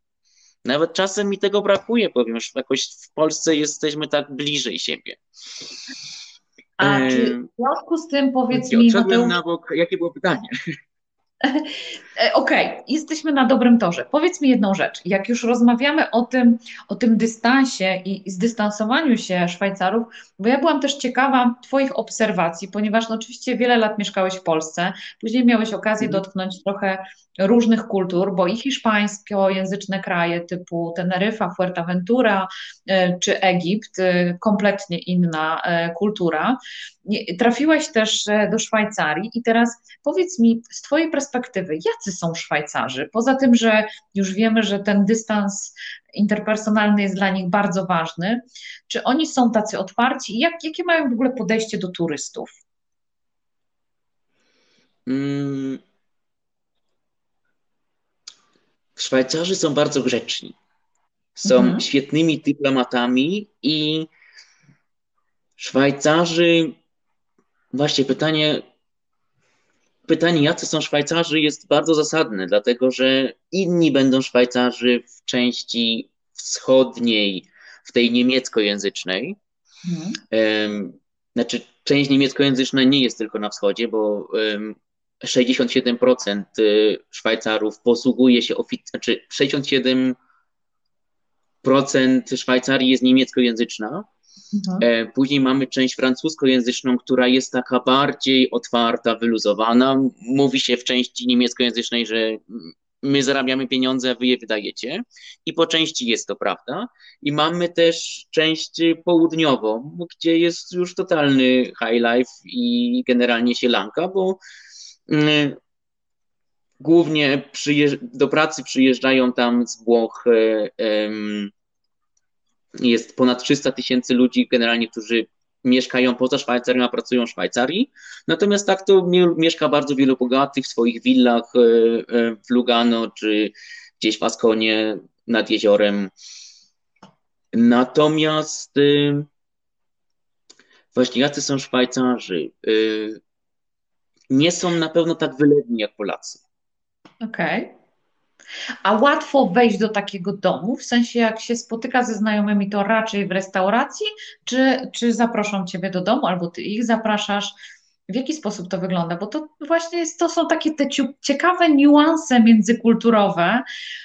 S2: Nawet czasem mi tego brakuje, powiem, że jakoś w Polsce jesteśmy tak bliżej siebie.
S1: A czy w związku z tym powiedz mi...
S2: Mateusz... na bok, jakie było pytanie?
S1: E, okej, okay, jesteśmy na dobrym torze. Powiedz mi jedną rzecz. Jak już rozmawiamy o tym, o tym dystansie i zdystansowaniu się Szwajcarów, bo ja byłam też ciekawa Twoich obserwacji, ponieważ no, oczywiście wiele lat mieszkałeś w Polsce, później miałeś okazję mhm. dotknąć trochę różnych kultur, bo i hiszpańskojęzyczne kraje typu Teneryfa, Fuerteventura e, czy Egipt, e, kompletnie inna kultura. Trafiłaś też do Szwajcarii i teraz powiedz mi z Twojej perspektywy, jacy są Szwajcarzy? Poza tym, że już wiemy, że ten dystans interpersonalny jest dla nich bardzo ważny, czy oni są tacy otwarci jak, jakie mają w ogóle podejście do turystów?
S2: Hmm. Szwajcarzy są bardzo grzeczni. Są mhm. świetnymi dyplomatami i Szwajcarzy, właśnie pytanie, pytanie, jacy są Szwajcarzy, jest bardzo zasadne, dlatego że inni będą Szwajcarzy w części wschodniej, w tej niemieckojęzycznej. Mhm. Znaczy, część niemieckojęzyczna nie jest tylko na wschodzie, bo 67% y, Szwajcarów posługuje się oficjalnie, znaczy 67% Szwajcarii jest niemieckojęzyczna, Mhm. E, później mamy część francuskojęzyczną, która jest taka bardziej otwarta, wyluzowana. Mówi się w części niemieckojęzycznej, że my zarabiamy pieniądze, a wy je wydajecie. I po części jest to prawda. I mamy też część południową, gdzie jest już totalny high life i generalnie sielanka, bo głównie do pracy przyjeżdżają tam z Włoch jest ponad 300 tysięcy ludzi generalnie, którzy mieszkają poza Szwajcarią, a pracują w Szwajcarii. Natomiast tak to mieszka bardzo wielu bogatych w swoich willach e, e, w Lugano czy gdzieś w Askonie nad jeziorem. Natomiast właśnie jacy są Szwajcarzy? Nie są na pewno tak wylewni jak Polacy.
S1: Okej. Okay. A łatwo wejść do takiego domu, w sensie jak się spotyka ze znajomymi, to raczej w restauracji, czy, czy zaproszą Ciebie do domu, albo Ty ich zapraszasz? W jaki sposób to wygląda? Bo to właśnie jest, to są takie te ciekawe niuanse międzykulturowe,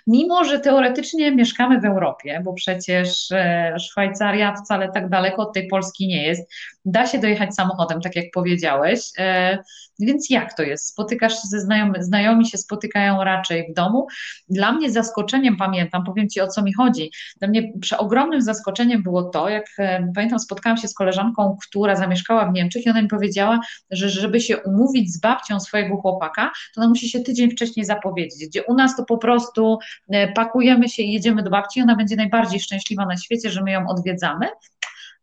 S1: mimo że teoretycznie mieszkamy w Europie, bo przecież e, Szwajcaria wcale tak daleko od tej Polski nie jest. Da się dojechać samochodem, tak jak powiedziałeś. E, więc jak to jest? Spotykasz się ze znajomymi, znajomi się spotykają raczej w domu. Dla mnie zaskoczeniem, pamiętam, powiem Ci o co mi chodzi. Dla mnie przeogromnym zaskoczeniem było to, jak e, pamiętam, spotkałam się z koleżanką, która zamieszkała w Niemczech i ona mi powiedziała, że żeby się umówić z babcią swojego chłopaka, to ona musi się tydzień wcześniej zapowiedzieć, gdzie u nas to po prostu e, pakujemy się i jedziemy do babci, ona będzie najbardziej szczęśliwa na świecie, że my ją odwiedzamy,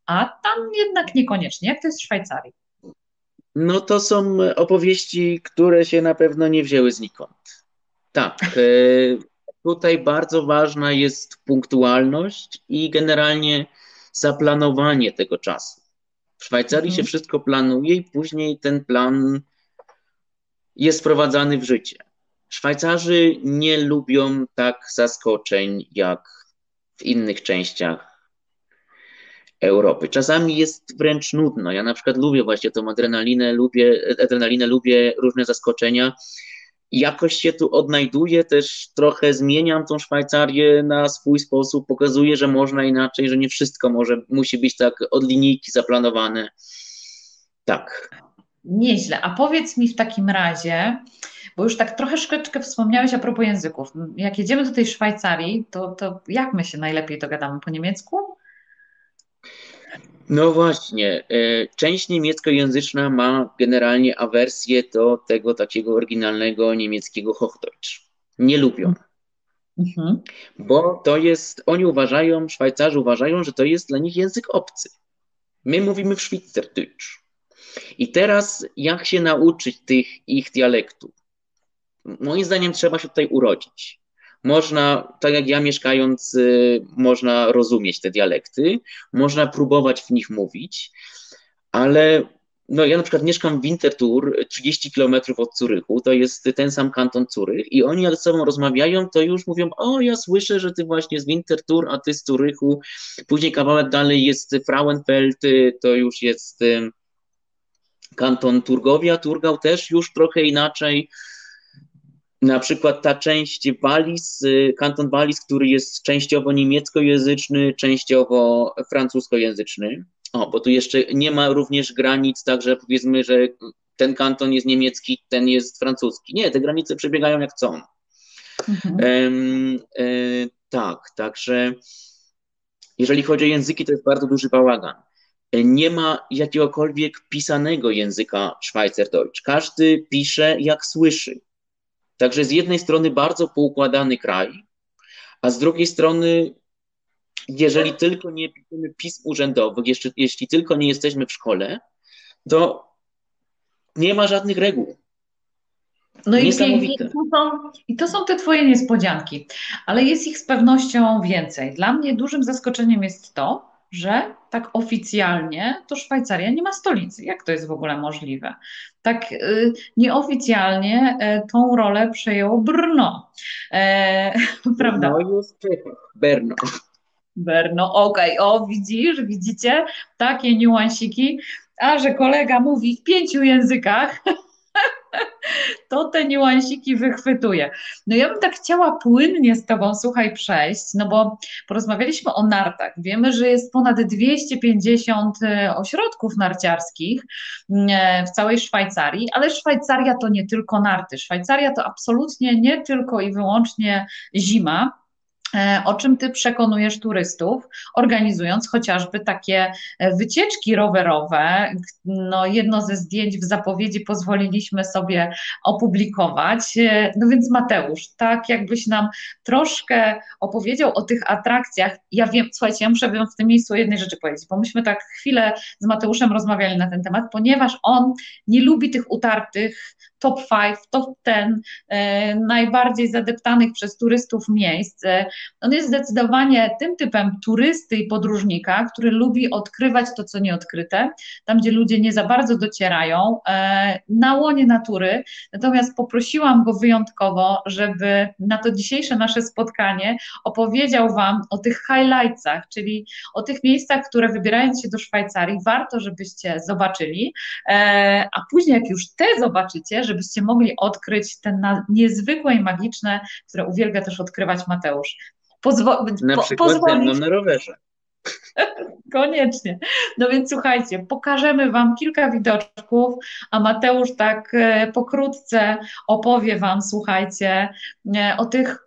S1: a tam jednak niekoniecznie. Jak to jest w Szwajcarii?
S2: No to są opowieści, które się na pewno nie wzięły znikąd. Tak. E, tutaj bardzo ważna jest punktualność i generalnie zaplanowanie tego czasu. W Szwajcarii mhm. się wszystko planuje i później ten plan jest wprowadzany w życie. Szwajcarzy nie lubią tak zaskoczeń jak w innych częściach Europy. Czasami jest wręcz nudno. Ja na przykład lubię właśnie tą adrenalinę, lubię, adrenalinę, lubię różne zaskoczenia. Jakoś się tu odnajduję, też trochę zmieniam tą Szwajcarię na swój sposób, pokazuję, że można inaczej, że nie wszystko może, musi być tak od linijki zaplanowane. Tak.
S1: Nieźle. A powiedz mi w takim razie, bo już tak trochę szkeczkę wspomniałeś a propos języków. Jak jedziemy do tej Szwajcarii, to, to jak my się najlepiej dogadamy po niemiecku?
S2: No właśnie, e, część niemieckojęzyczna ma generalnie awersję do tego takiego oryginalnego niemieckiego Hochdeutsch. Nie lubią. Mhm. Bo to jest, oni uważają, Szwajcarzy uważają, że to jest dla nich język obcy. My mówimy w Schweizerdeutsch. I teraz jak się nauczyć tych ich dialektów? Moim zdaniem trzeba się tutaj urodzić można, tak jak ja mieszkając, y, można rozumieć te dialekty, można próbować w nich mówić, ale no ja na przykład mieszkam w Winterthur, 30 kilometrów od Curychu, to jest ten sam kanton Curych i oni ze sobą rozmawiają, to już mówią, o ja słyszę, że ty właśnie z Winterthur, a ty z Curychu, później kawałek dalej jest Frauenfeld, to już jest y, kanton Turgowia, Turgał też już trochę inaczej, na przykład ta część Wallis, y, kanton Wallis, który jest częściowo niemieckojęzyczny, częściowo francuskojęzyczny. O, bo tu jeszcze nie ma również granic, także powiedzmy, że ten kanton jest niemiecki, ten jest francuski. Nie, te granice przebiegają jak chcą. Mhm. E, tak, także jeżeli chodzi o języki, to jest bardzo duży bałagan. E, nie ma jakiegokolwiek pisanego języka Schweizerdeutsch. Każdy pisze jak słyszy. Także z jednej strony bardzo poukładany kraj, a z drugiej strony, jeżeli tylko nie piszemy pism urzędowych, jeszcze, jeśli tylko nie jesteśmy w szkole, to nie ma żadnych reguł.
S1: No i, i, to są, I to są te Twoje niespodzianki, ale jest ich z pewnością więcej. Dla mnie dużym zaskoczeniem jest to, że tak oficjalnie to Szwajcaria nie ma stolicy. Jak to jest w ogóle możliwe? Tak y, nieoficjalnie y, tą rolę przejęło Brno. E,
S2: prawda? No już Brno.
S1: Brno, okej, okay. o widzisz, widzicie, takie niuansiki, a że kolega mówi w pięciu językach, to te niuansiki wychwytuje. No ja bym tak chciała płynnie z Tobą, słuchaj, przejść, no bo porozmawialiśmy o nartach. Wiemy, że jest ponad 250 e, ośrodków narciarskich mm, e, w całej Szwajcarii, ale Szwajcaria to nie tylko narty. Szwajcaria to absolutnie nie tylko i wyłącznie zima, o czym ty przekonujesz turystów, organizując chociażby takie e, wycieczki rowerowe. No, jedno ze zdjęć w zapowiedzi pozwoliliśmy sobie opublikować. E, no więc Mateusz, tak jakbyś nam troszkę opowiedział o tych atrakcjach. Ja wiem, słuchajcie, ja muszę w tym miejscu jednej rzeczy powiedzieć, bo myśmy tak chwilę z Mateuszem rozmawiali na ten temat, ponieważ on nie lubi tych utartych top 5, top 10 e, najbardziej zadeptanych przez turystów miejsc. On jest zdecydowanie tym typem turysty i podróżnika, który lubi odkrywać to, co nieodkryte, tam gdzie ludzie nie za bardzo docierają, e, na łonie natury. Natomiast poprosiłam go wyjątkowo, żeby na to dzisiejsze nasze spotkanie opowiedział Wam o tych highlightsach, czyli o tych miejscach, które wybierając się do Szwajcarii, warto, żebyście zobaczyli, e, a później, jak już te zobaczycie, żebyście mogli odkryć te niezwykłe i magiczne, które uwielbia też odkrywać Mateusz.
S2: Pozwo na po, przykład pozwolić... na rowerze.
S1: Koniecznie. No więc słuchajcie, pokażemy Wam kilka widoczków, a Mateusz tak e, pokrótce opowie Wam, słuchajcie, e, o tych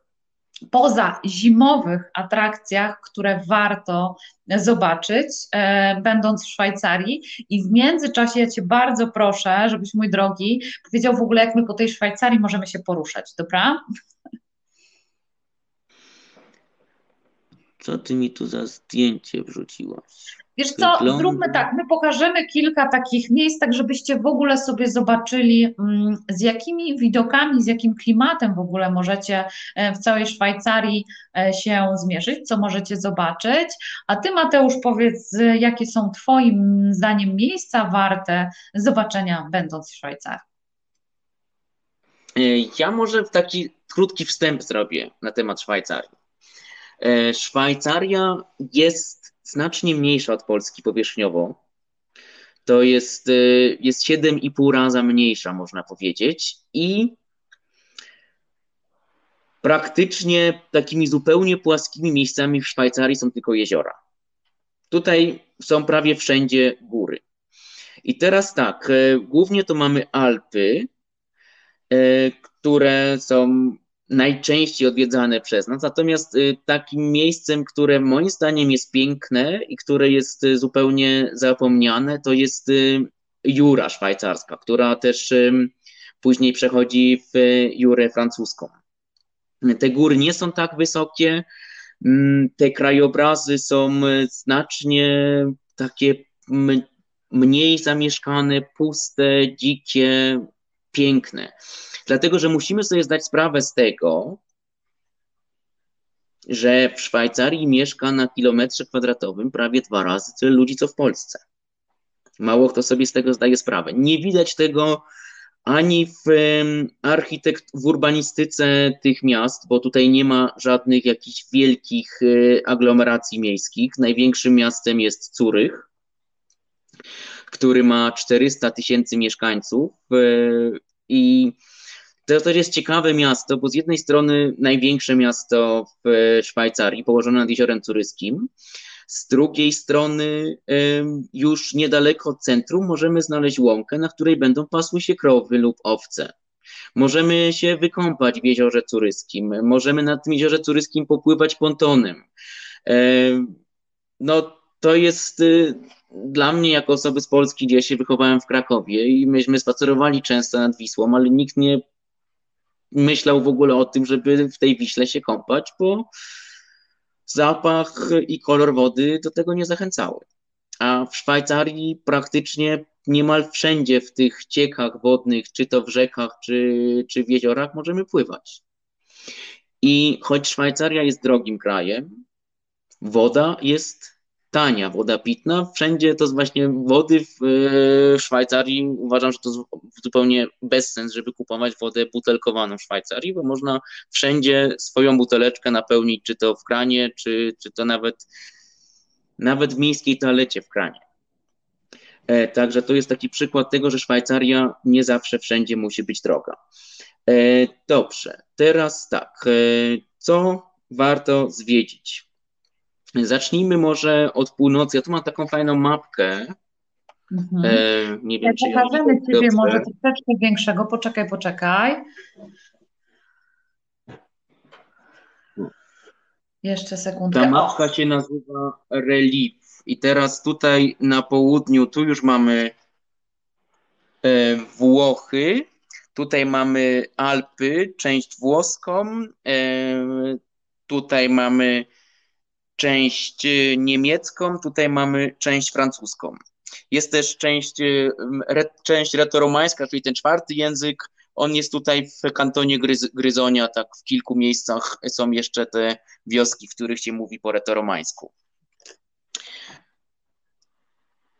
S1: poza zimowych atrakcjach, które warto zobaczyć, e, będąc w Szwajcarii. I w międzyczasie ja Cię bardzo proszę, żebyś mój drogi powiedział w ogóle, jak my po tej Szwajcarii możemy się poruszać, dobra?
S2: Co ty mi tu za zdjęcie wrzuciłaś?
S1: Wiesz co, Wygląda... zróbmy tak, my pokażemy kilka takich miejsc, tak żebyście w ogóle sobie zobaczyli, mm, z jakimi widokami, z jakim klimatem w ogóle możecie e, w całej Szwajcarii e, się zmierzyć, co możecie zobaczyć. A ty, Mateusz, powiedz, jakie są Twoim zdaniem miejsca warte zobaczenia, będąc w Szwajcarii?
S2: E, ja może taki krótki wstęp zrobię na temat Szwajcarii. Szwajcaria jest znacznie mniejsza od Polski powierzchniowo. To jest, y, jest 7,5 raza mniejsza, można powiedzieć. I praktycznie takimi zupełnie płaskimi miejscami w Szwajcarii są tylko jeziora. Tutaj są prawie wszędzie góry. I teraz tak, y, głównie to mamy Alpy, które są najczęściej odwiedzane przez nas. Natomiast y, takim miejscem, które moim zdaniem jest piękne i które jest y, zupełnie zapomniane, to jest y, Jura szwajcarska, która też później przechodzi w Jurę francuską. Te góry nie są tak wysokie, mm, te krajobrazy są znacznie takie mniej zamieszkane, puste, dzikie, piękne. Dlatego, że musimy sobie zdać sprawę z tego, że w Szwajcarii mieszka na kilometrze kwadratowym prawie dwa razy tyle ludzi, co w Polsce. Mało kto sobie z tego zdaje sprawę. Nie widać tego ani w architekt, w urbanistyce tych miast, bo tutaj nie ma żadnych jakichś wielkich e, aglomeracji miejskich. Największym miastem jest Curych, który ma 400 tysięcy mieszkańców e, i to też jest ciekawe miasto, bo z jednej strony największe miasto w Szwajcarii, położone nad jeziorem Turyskim, z drugiej strony już niedaleko centrum możemy znaleźć łąkę, na której będą pasły się krowy lub owce. Możemy się wykąpać w jeziorze Turyskim, możemy na tym jeziorze Turyskim popływać pontonem. No to jest y, dla mnie, jako osoby z Polski, gdzie ja się wychowałem w Krakowie i myśmy spacerowali często nad Wisłą, ale nikt nie myślał w ogóle o tym, żeby w tej Wiśle się kąpać, bo zapach i kolor wody do tego nie zachęcały. A w Szwajcarii praktycznie niemal wszędzie w tych ciekach wodnych, czy to w rzekach, czy, czy w jeziorach, możemy pływać. I choć Szwajcaria jest drogim krajem, woda jest tania woda pitna. Wszędzie to jest właśnie wody w, w Szwajcarii. Uważam, że to jest zupełnie bez sens, żeby kupować wodę butelkowaną w Szwajcarii, bo można wszędzie swoją buteleczkę napełnić, czy to w kranie, czy, czy to nawet, nawet w miejskiej toalecie w kranie. E, także to jest taki przykład tego, że Szwajcaria nie zawsze wszędzie musi być droga. E, dobrze, teraz tak. E, co warto zwiedzić? Zacznijmy może od północy. Ja tu mam taką fajną mapkę.
S1: Mhm. E, nie wiem, ja pokażemy Ciebie dobrze. może troszeczkę większego. Poczekaj, poczekaj. Jeszcze sekundkę.
S2: Ta mapka się nazywa Relief. I teraz tutaj na południu, tu już mamy e, Włochy, tutaj mamy Alpy, część włoską, e, tutaj mamy część y, niemiecką, tutaj mamy część francuską. Jest też część, y, re, część retoromańska, czyli ten czwarty język On jest tutaj w kantonie Gryz Gryzonia, tak w kilku miejscach są jeszcze te wioski, w których się mówi po retoromańsku.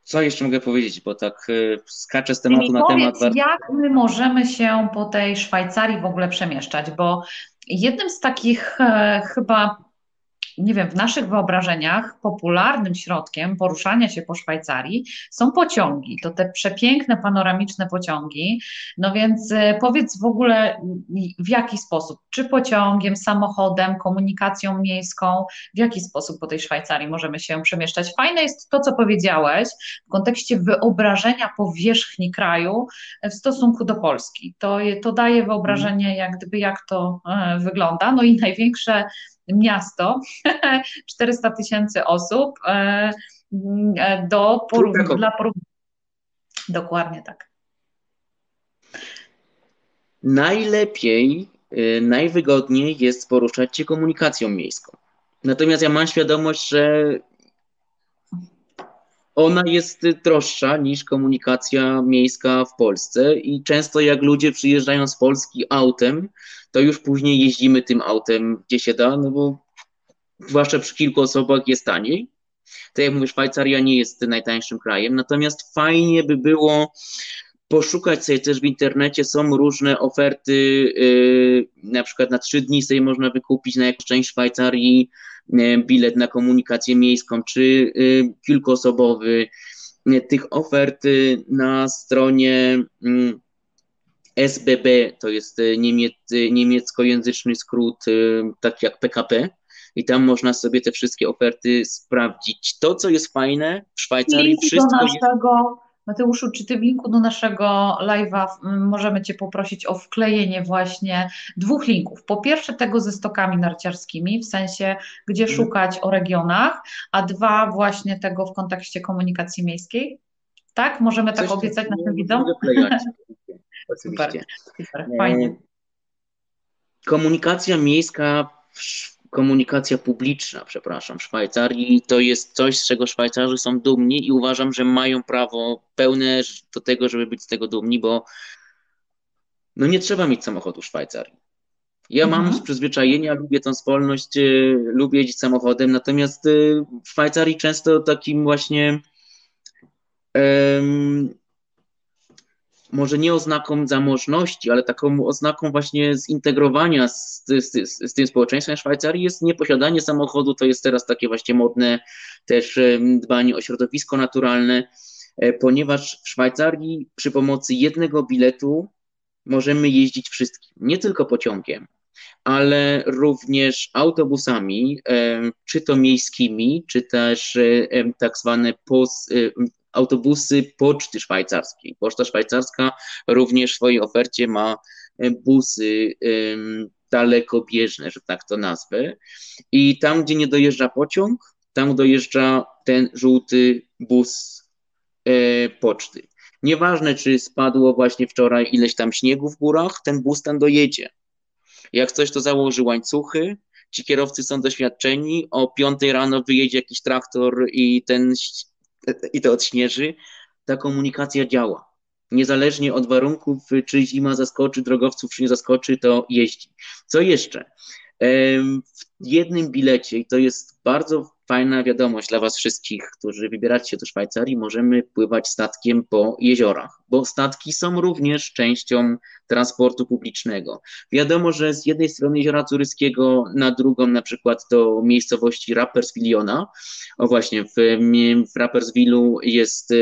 S2: Co jeszcze mogę powiedzieć, bo tak y, skaczę z tematu na temat.
S1: Jak my możemy się po tej Szwajcarii w ogóle przemieszczać? Bo jednym z takich e, chyba nie wiem, w naszych wyobrażeniach popularnym środkiem poruszania się po Szwajcarii są pociągi. To te przepiękne, panoramiczne pociągi. No więc e, powiedz w ogóle w jaki sposób? Czy pociągiem, samochodem, komunikacją miejską? W jaki sposób po tej Szwajcarii możemy się przemieszczać? Fajne jest to, co powiedziałeś w kontekście wyobrażenia powierzchni kraju w stosunku do Polski. To, to daje wyobrażenie, jak gdyby jak to e, wygląda. No i największe miasto, 400 tysięcy osób e, e, do porównania. Dla porównania. Dokładnie tak.
S2: Najlepiej, e, najwygodniej jest poruszać się komunikacją miejską. Natomiast ja mam świadomość, że ona jest droższa niż komunikacja miejska w Polsce i często jak ludzie przyjeżdżają z Polski autem, to już później jeździmy tym autem, gdzie się da, no bo zwłaszcza przy kilku osobach jest taniej. Tak jak mówię, Szwajcaria nie jest najtańszym krajem, natomiast fajnie by było poszukać sobie też w internecie, są różne oferty, yy, na przykład na trzy dni sobie można wykupić na jakąś część Szwajcarii bilet na komunikację miejską, czy yy, kilkuosobowy. Tych ofert na stronie mm, SBB to jest niemiec, e, niemieckojęzyczny skrót, tak jak PKP. I tam można sobie te wszystkie oferty sprawdzić. To, co jest fajne w Szwajcarii,
S1: wszystko do naszego. Mateuszu, czy ty w linku do naszego live'a możemy Cię poprosić o wklejenie właśnie dwóch linków. Po pierwsze tego ze stokami narciarskimi, w sensie gdzie mhm. szukać o regionach, a dwa właśnie tego w kontekście komunikacji miejskiej. Tak? Możemy tak Coś tak obiecać naszym widzom?
S2: oczywiście. Super, super, fajnie. Komunikacja miejska, komunikacja publiczna, przepraszam, w Szwajcarii to jest coś, z czego Szwajcarzy są dumni i uważam, że mają prawo pełne do tego, żeby być z tego dumni, bo no nie trzeba mieć samochodu w Szwajcarii. Ja mhm. mam z przyzwyczajenia, lubię tą spolność, y, lubię jeździć samochodem, natomiast y, w Szwajcarii często takim właśnie może nie oznaką zamożności, ale taką oznaką właśnie zintegrowania z, z, z, tym społeczeństwem Szwajcarii jest nieposiadanie samochodu, to jest teraz takie właśnie modne też dbanie o środowisko naturalne, e, ponieważ w Szwajcarii przy pomocy jednego biletu możemy jeździć wszystkim, nie tylko pociągiem, ale również autobusami, czy to miejskimi, czy też tak zwane autobusy poczty szwajcarskiej. Poczta szwajcarska również w swojej ofercie ma busy dalekobieżne, że tak to nazwę. I tam, gdzie nie dojeżdża pociąg, tam dojeżdża ten żółty bus e, poczty. Nieważne, czy spadło właśnie wczoraj ileś tam śniegu w górach, ten bus tam dojedzie. Jak coś, to założy łańcuchy, ci kierowcy są doświadczeni, o 5 rano wyjedzie jakiś traktor i ten i to odśnieży, ta komunikacja działa. Niezależnie od warunków, czy zima zaskoczy drogowców, czy nie zaskoczy, to jeździ. Co jeszcze? W jednym bilecie, i to jest bardzo fajna wiadomość dla Was wszystkich, którzy wybieracie się do Szwajcarii, możemy pływać statkiem po jeziorach, bo statki są również częścią transportu publicznego. Wiadomo, że z jednej strony jeziora Turyskiego, na drugą na przykład do miejscowości Rapperswil-Jona, o właśnie, w, w Rapperswilu jest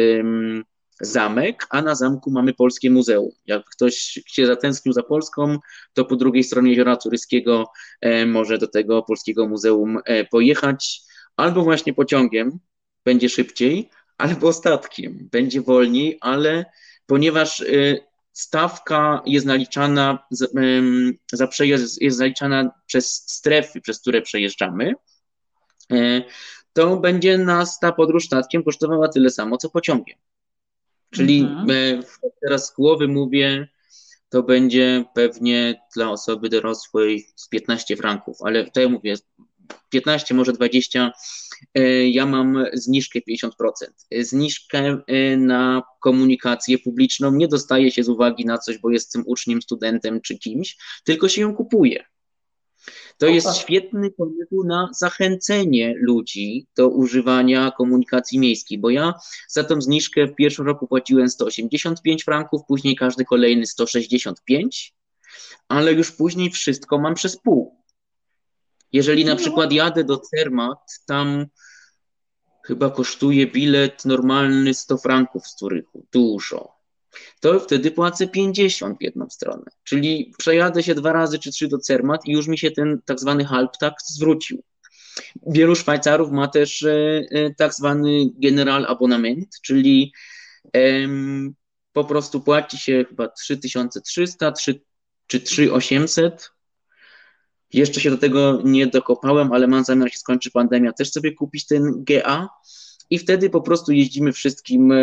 S2: zamek, a na zamku mamy Polskie Muzeum. Jak ktoś się zatęsknił za Polską, to po drugiej stronie jeziora Turyskiego e, może do tego Polskiego Muzeum e, pojechać albo właśnie pociągiem będzie szybciej, albo statkiem będzie wolniej, ale ponieważ y, stawka jest naliczana za przejazd, jest naliczana przez strefy, przez które przejeżdżamy, y, to będzie nas ta podróż statkiem kosztowała tyle samo, co pociągiem. Czyli mhm. Y, teraz z głowy mówię, to będzie pewnie dla osoby dorosłej z 15 franków, ale to ja mówię, 15, może 20, e, ja mam zniżkę 50%. Zniżkę e, na komunikację publiczną nie dostaje się z uwagi na coś, bo jestem uczniem, studentem czy kimś, tylko się ją kupuje. To jest świetny pomysł na zachęcenie ludzi do używania komunikacji miejskiej, bo ja za tą zniżkę w pierwszym roku płaciłem 185 franków, później każdy kolejny 165, ale już później wszystko mam przez pół. Jeżeli na no. przykład jadę do Cermat, tam chyba kosztuje bilet normalny 100 franków z Turychu, dużo to wtedy płacę 50 w jedną stronę. Czyli przejadę się dwa razy czy trzy do Cermat i już mi się ten tak zwany halbtax zwrócił. Wielu Szwajcarów ma też e, e, tak zwany general abonament, czyli po prostu płaci się chyba 3300 3, czy 3800. Jeszcze się do tego nie dokopałem, ale mam zamiar, jak skończy pandemia, też sobie kupić ten GA i wtedy po prostu jeździmy wszystkim, e,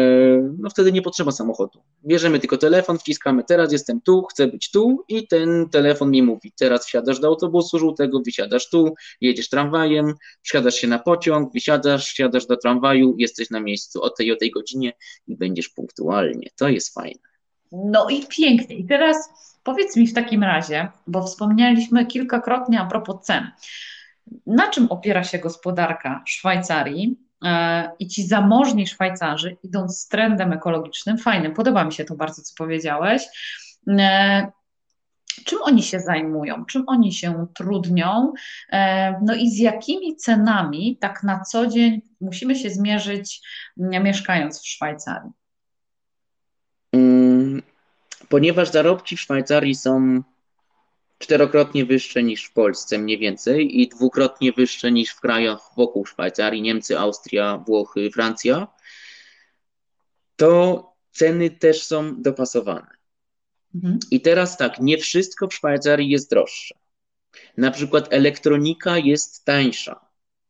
S2: no wtedy nie potrzeba samochodu. Bierzemy tylko telefon, wciskamy, teraz jestem tu, chcę być tu i ten telefon mi mówi, teraz wsiadasz do autobusu żółtego, wysiadasz tu, jedziesz tramwajem, wsiadasz się na pociąg, wysiadasz, wsiadasz do tramwaju, jesteś na miejscu o tej o tej godzinie i będziesz punktualnie. To jest fajne.
S1: No i pięknie. I teraz powiedz mi w takim razie, bo wspomnieliśmy kilkakrotnie a propos cen. Na czym opiera się gospodarka Szwajcarii? E, i ci zamożni Szwajcarzy idą z trendem ekologicznym, fajnym, podoba mi się to bardzo, co powiedziałeś. E, czym oni się zajmują, czym oni się trudnią, e, no i z jakimi cenami tak na co dzień musimy się zmierzyć, mieszkając w Szwajcarii?
S2: Ponieważ zarobki w Szwajcarii są czterokrotnie wyższe niż w Polsce mniej więcej i dwukrotnie wyższe niż w krajach wokół Szwajcarii, Niemcy, Austria, Włochy, Francja, to ceny też są dopasowane. Mhm. I teraz tak, nie wszystko w Szwajcarii jest droższe. Na przykład elektronika jest tańsza,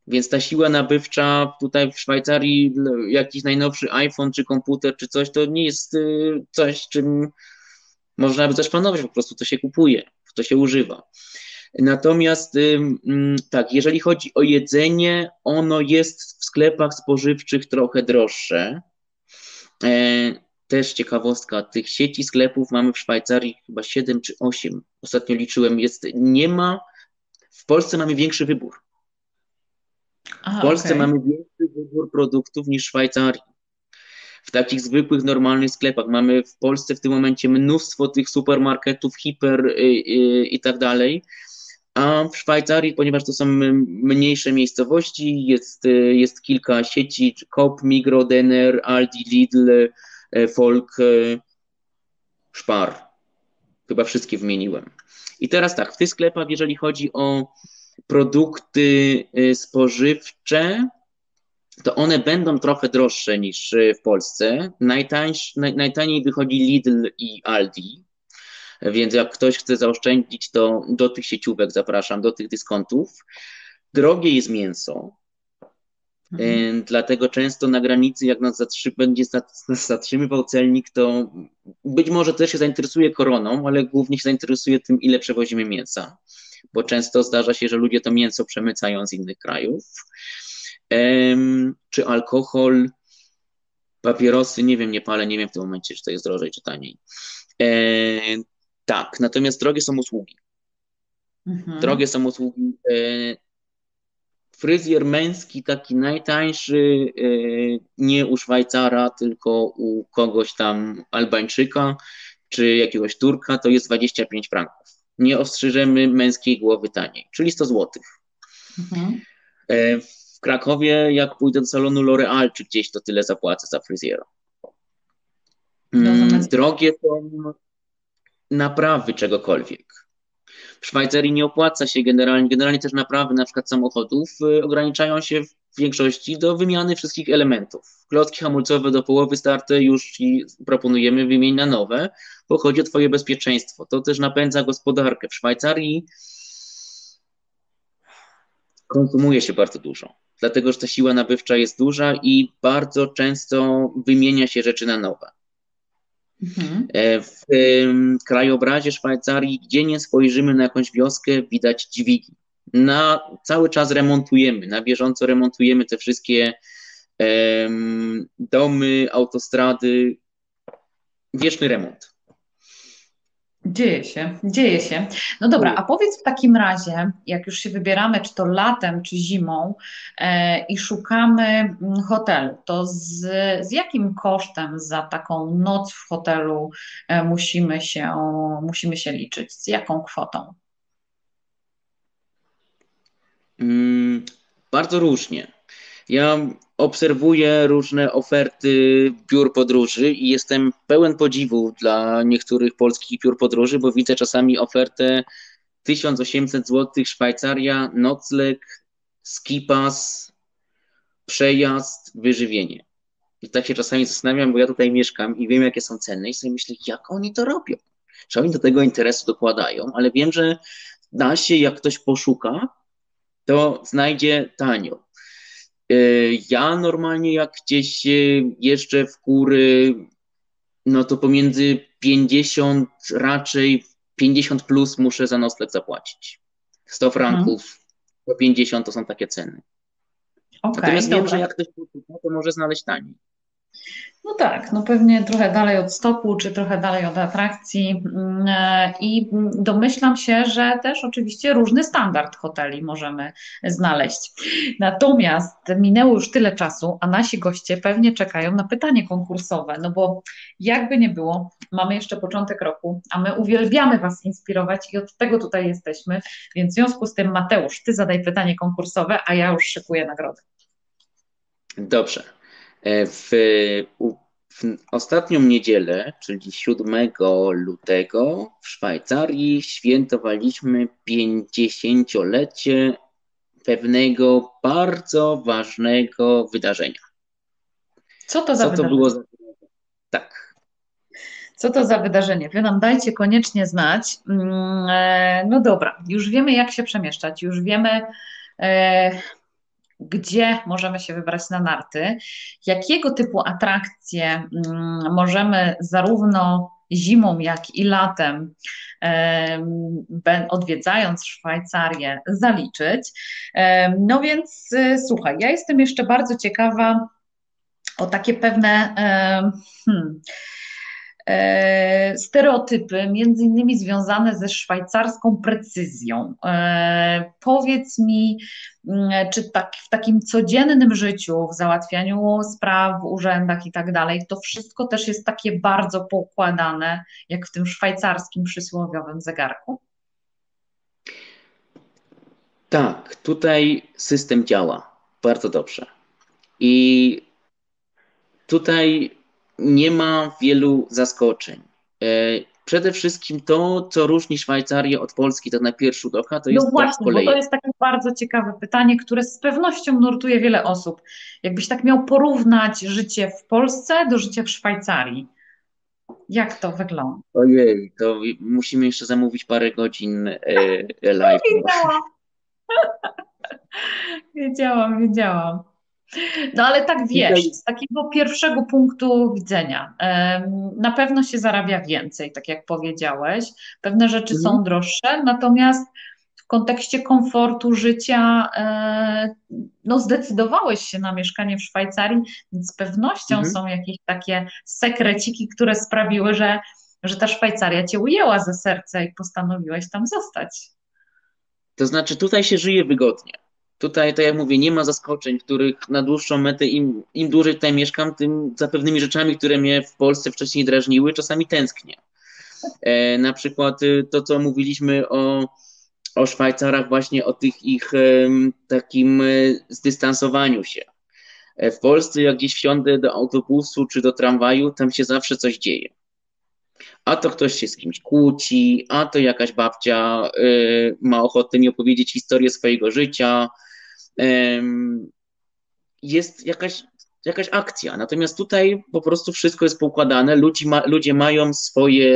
S2: więc ta siła nabywcza tutaj w Szwajcarii, jakiś najnowszy iPhone czy komputer czy coś, to nie jest y, coś, czym można by coś planować, po prostu to się kupuje to się używa. Natomiast tak, jeżeli chodzi o jedzenie, ono jest w sklepach spożywczych trochę droższe. E, też ciekawostka, tych sieci sklepów mamy w Szwajcarii chyba 7 czy 8. Ostatnio liczyłem, jest, nie ma, w Polsce mamy większy wybór. Aha, w Polsce okay. mamy większy wybór produktów niż w Szwajcarii w takich zwykłych, normalnych sklepach. Mamy w Polsce w tym momencie mnóstwo tych supermarketów, hiper i, y, y, i tak dalej. A w Szwajcarii, ponieważ to są mniejsze miejscowości, jest, y, jest kilka sieci, Coop, Migro, Denner, Aldi, Lidl, Folk, Spar. Chyba wszystkie wymieniłem. I teraz tak, w tych sklepach, jeżeli chodzi o produkty spożywcze, to one będą trochę droższe niż e, w Polsce. Najtańsz, naj, najtaniej wychodzi Lidl i Aldi, więc jak ktoś chce zaoszczędzić, to do tych sieciówek zapraszam, do tych dyskontów. Drogie jest mięso, mhm. E, dlatego często na granicy, jak nas zatrzy, będzie zatrzymywał celnik, to być może też się zainteresuje koroną, ale głównie się zainteresuje tym, ile przewozimy mięsa, bo często zdarza się, że ludzie to mięso przemycają z innych krajów czy alkohol, papierosy, nie wiem, nie palę, nie wiem w tym momencie, czy to jest drożej, czy taniej. E, tak, natomiast drogie są usługi. Mhm. Drogie są usługi. E, fryzjer męski, taki najtańszy, e, nie u Szwajcara, tylko u kogoś tam Albańczyka, czy jakiegoś Turka, to jest 25 franków. Nie ostrzyżemy męskiej głowy taniej, czyli 100 złotych. Mhm. Krakowie, jak pójdę do salonu L'Oreal czy gdzieś, to tyle zapłacę za fryzjera. Mm, drogie są naprawy czegokolwiek. W Szwajcarii nie opłaca się generalnie, generalnie też naprawy na przykład samochodów y, ograniczają się w większości do wymiany wszystkich elementów. Klocki hamulcowe do połowy starte już ci proponujemy wymienić na nowe, bo chodzi o twoje bezpieczeństwo. To też napędza gospodarkę. W Szwajcarii konsumuje się bardzo dużo dlatego że ta siła nabywcza jest duża i bardzo często wymienia się rzeczy na nowe. Mhm. E, w krajobrazie Szwajcarii, gdzie nie spojrzymy na jakąś wioskę, widać dźwigi. Na, cały czas remontujemy, na bieżąco remontujemy te wszystkie em, domy, autostrady. Wieczny remont.
S1: Dzieje się, dzieje się. No dobra, a powiedz w takim razie, jak już się wybieramy, czy to latem, czy zimą e, i szukamy mm, hotelu, to z, z jakim kosztem za taką noc w hotelu e, musimy się, musimy się liczyć? Z jaką kwotą?
S2: Mm, bardzo różnie. Ja obserwuję różne oferty biur podróży i jestem pełen podziwu dla niektórych polskich biur podróży, bo widzę czasami ofertę 1800 zł Szwajcaria, nocleg, skipas, przejazd, wyżywienie. I tak się czasami zastanawiam, bo ja tutaj mieszkam i wiem, jakie są ceny i sobie myślę, jak oni to robią. Czy oni do tego interesu dokładają, ale wiem, że da się, jak ktoś poszuka, to znajdzie tanio. E, ja normalnie jak gdzieś jeszcze w góry, no to pomiędzy 50, raczej 50 plus muszę za nocleg zapłacić. 100 franków, hmm. 50 to są takie ceny. Okay, Natomiast wiem, że jak ktoś poszuka, to może znaleźć taniej.
S1: No tak, no pewnie trochę dalej od stopu, czy trochę dalej od atrakcji mm, e, i domyślam się, że też oczywiście różny standard hoteli możemy znaleźć. Natomiast minęło już tyle czasu, a nasi goście pewnie czekają na pytanie konkursowe, no bo jakby nie było, mamy jeszcze początek roku, a my uwielbiamy Was inspirować i od tego tutaj jesteśmy, więc w związku z tym Mateusz, Ty zadaj pytanie konkursowe, a ja już szykuję nagrodę.
S2: Dobrze. E, w, w ostatnią niedzielę, czyli 7 lutego, w Szwajcarii świętowaliśmy 50-lecie pewnego bardzo ważnego wydarzenia.
S1: Co to za Co wydarzenie? To było za...
S2: Tak.
S1: Co to za wydarzenie? Wy nam dajcie koniecznie znać. Mm, e, no dobra, już wiemy, jak się przemieszczać, już wiemy, e, gdzie możemy się wybrać na narty, jakiego typu atrakcje mm, możemy zarówno zimą, jak i latem, odwiedzając Szwajcarię, zaliczyć. No więc y, słuchaj, ja jestem jeszcze bardzo ciekawa o takie pewne. Hmm, stereotypy, między innymi związane ze szwajcarską precyzją. E, powiedz mi, mm, czy tak, w takim codziennym życiu, w załatwianiu spraw w urzędach i tak dalej, to wszystko też jest takie bardzo poukładane, jak w tym szwajcarskim przysłowiowym zegarku?
S2: Tak, tutaj system działa bardzo dobrze. I tutaj nie ma wielu zaskoczeń. E, przede wszystkim to, co różni Szwajcarię od Polski, tak na pierwszy rzut oka, to no jest
S1: No właśnie, bo to jest takie bardzo ciekawe pytanie, które z pewnością nurtuje wiele osób. Jakbyś tak miał porównać życie w Polsce do życia w Szwajcarii, jak to wygląda?
S2: Ojej, to musimy jeszcze zamówić parę godzin e, live.
S1: Wiedziałam. wiedziałam, wiedziałam. No ale tak wiesz, z takiego pierwszego punktu widzenia, na pewno się zarabia więcej, tak jak powiedziałeś. Pewne rzeczy są mhm. droższe, natomiast w kontekście komfortu życia, e, no zdecydowałeś się na mieszkanie w Szwajcarii, więc z pewnością mhm. są jakieś takie sekreciki, które sprawiły, że, że ta Szwajcaria cię ujęła ze serca i postanowiłeś tam zostać.
S2: To znaczy, tutaj się żyje wygodnie. Tutaj, tak jak mówię, nie ma zaskoczeń, których na dłuższą metę, im, im dłużej tutaj mieszkam, tym za pewnymi rzeczami, które mnie w Polsce wcześniej drażniły, czasami tęsknię. E, na przykład y, to, co mówiliśmy o, o Szwajcarach, właśnie o tych ich e, takim e, zdystansowaniu się. E, w Polsce, jak gdzieś wsiądę do autobusu czy do tramwaju, tam się zawsze coś dzieje. A to ktoś się z kimś kłóci, a to jakaś babcia y, ma ochotę mi opowiedzieć historię swojego życia, jest jakaś, jakaś akcja. Natomiast tutaj po prostu wszystko jest poukładane. Ludzie, ma, ludzie mają swoje,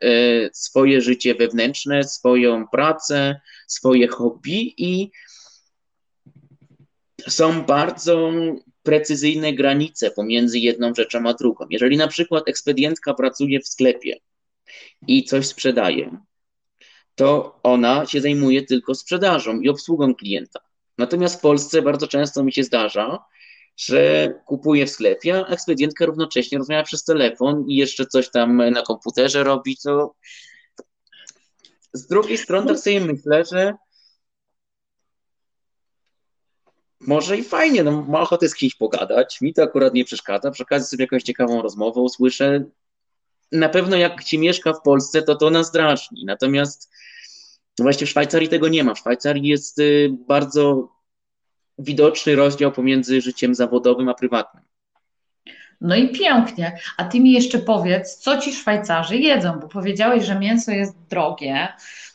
S2: e, swoje życie wewnętrzne, swoją pracę, swoje hobby i są bardzo precyzyjne granice pomiędzy jedną rzeczą a drugą. Jeżeli na przykład ekspedientka pracuje w sklepie i coś sprzedaje, to ona się zajmuje tylko sprzedażą i obsługą klienta. Natomiast w Polsce bardzo często mi się zdarza, że kupuję w sklepie, a ekspedientka równocześnie rozmawia przez telefon i jeszcze coś tam na komputerze robi, to z drugiej strony tak sobie myślę, że może i fajnie, no ma ochotę z kimś pogadać, mi to akurat nie przeszkadza, przy okazji sobie jakąś ciekawą rozmowę usłyszę. Na pewno jak ci mieszka w Polsce, to to nas drażni, natomiast właśnie w Szwajcarii tego nie ma. W Szwajcarii jest y, bardzo widoczny rozdział pomiędzy życiem zawodowym a prywatnym.
S1: No i pięknie. A ty mi jeszcze powiedz, co ci Szwajcarzy jedzą, bo powiedziałeś, że mięso jest drogie.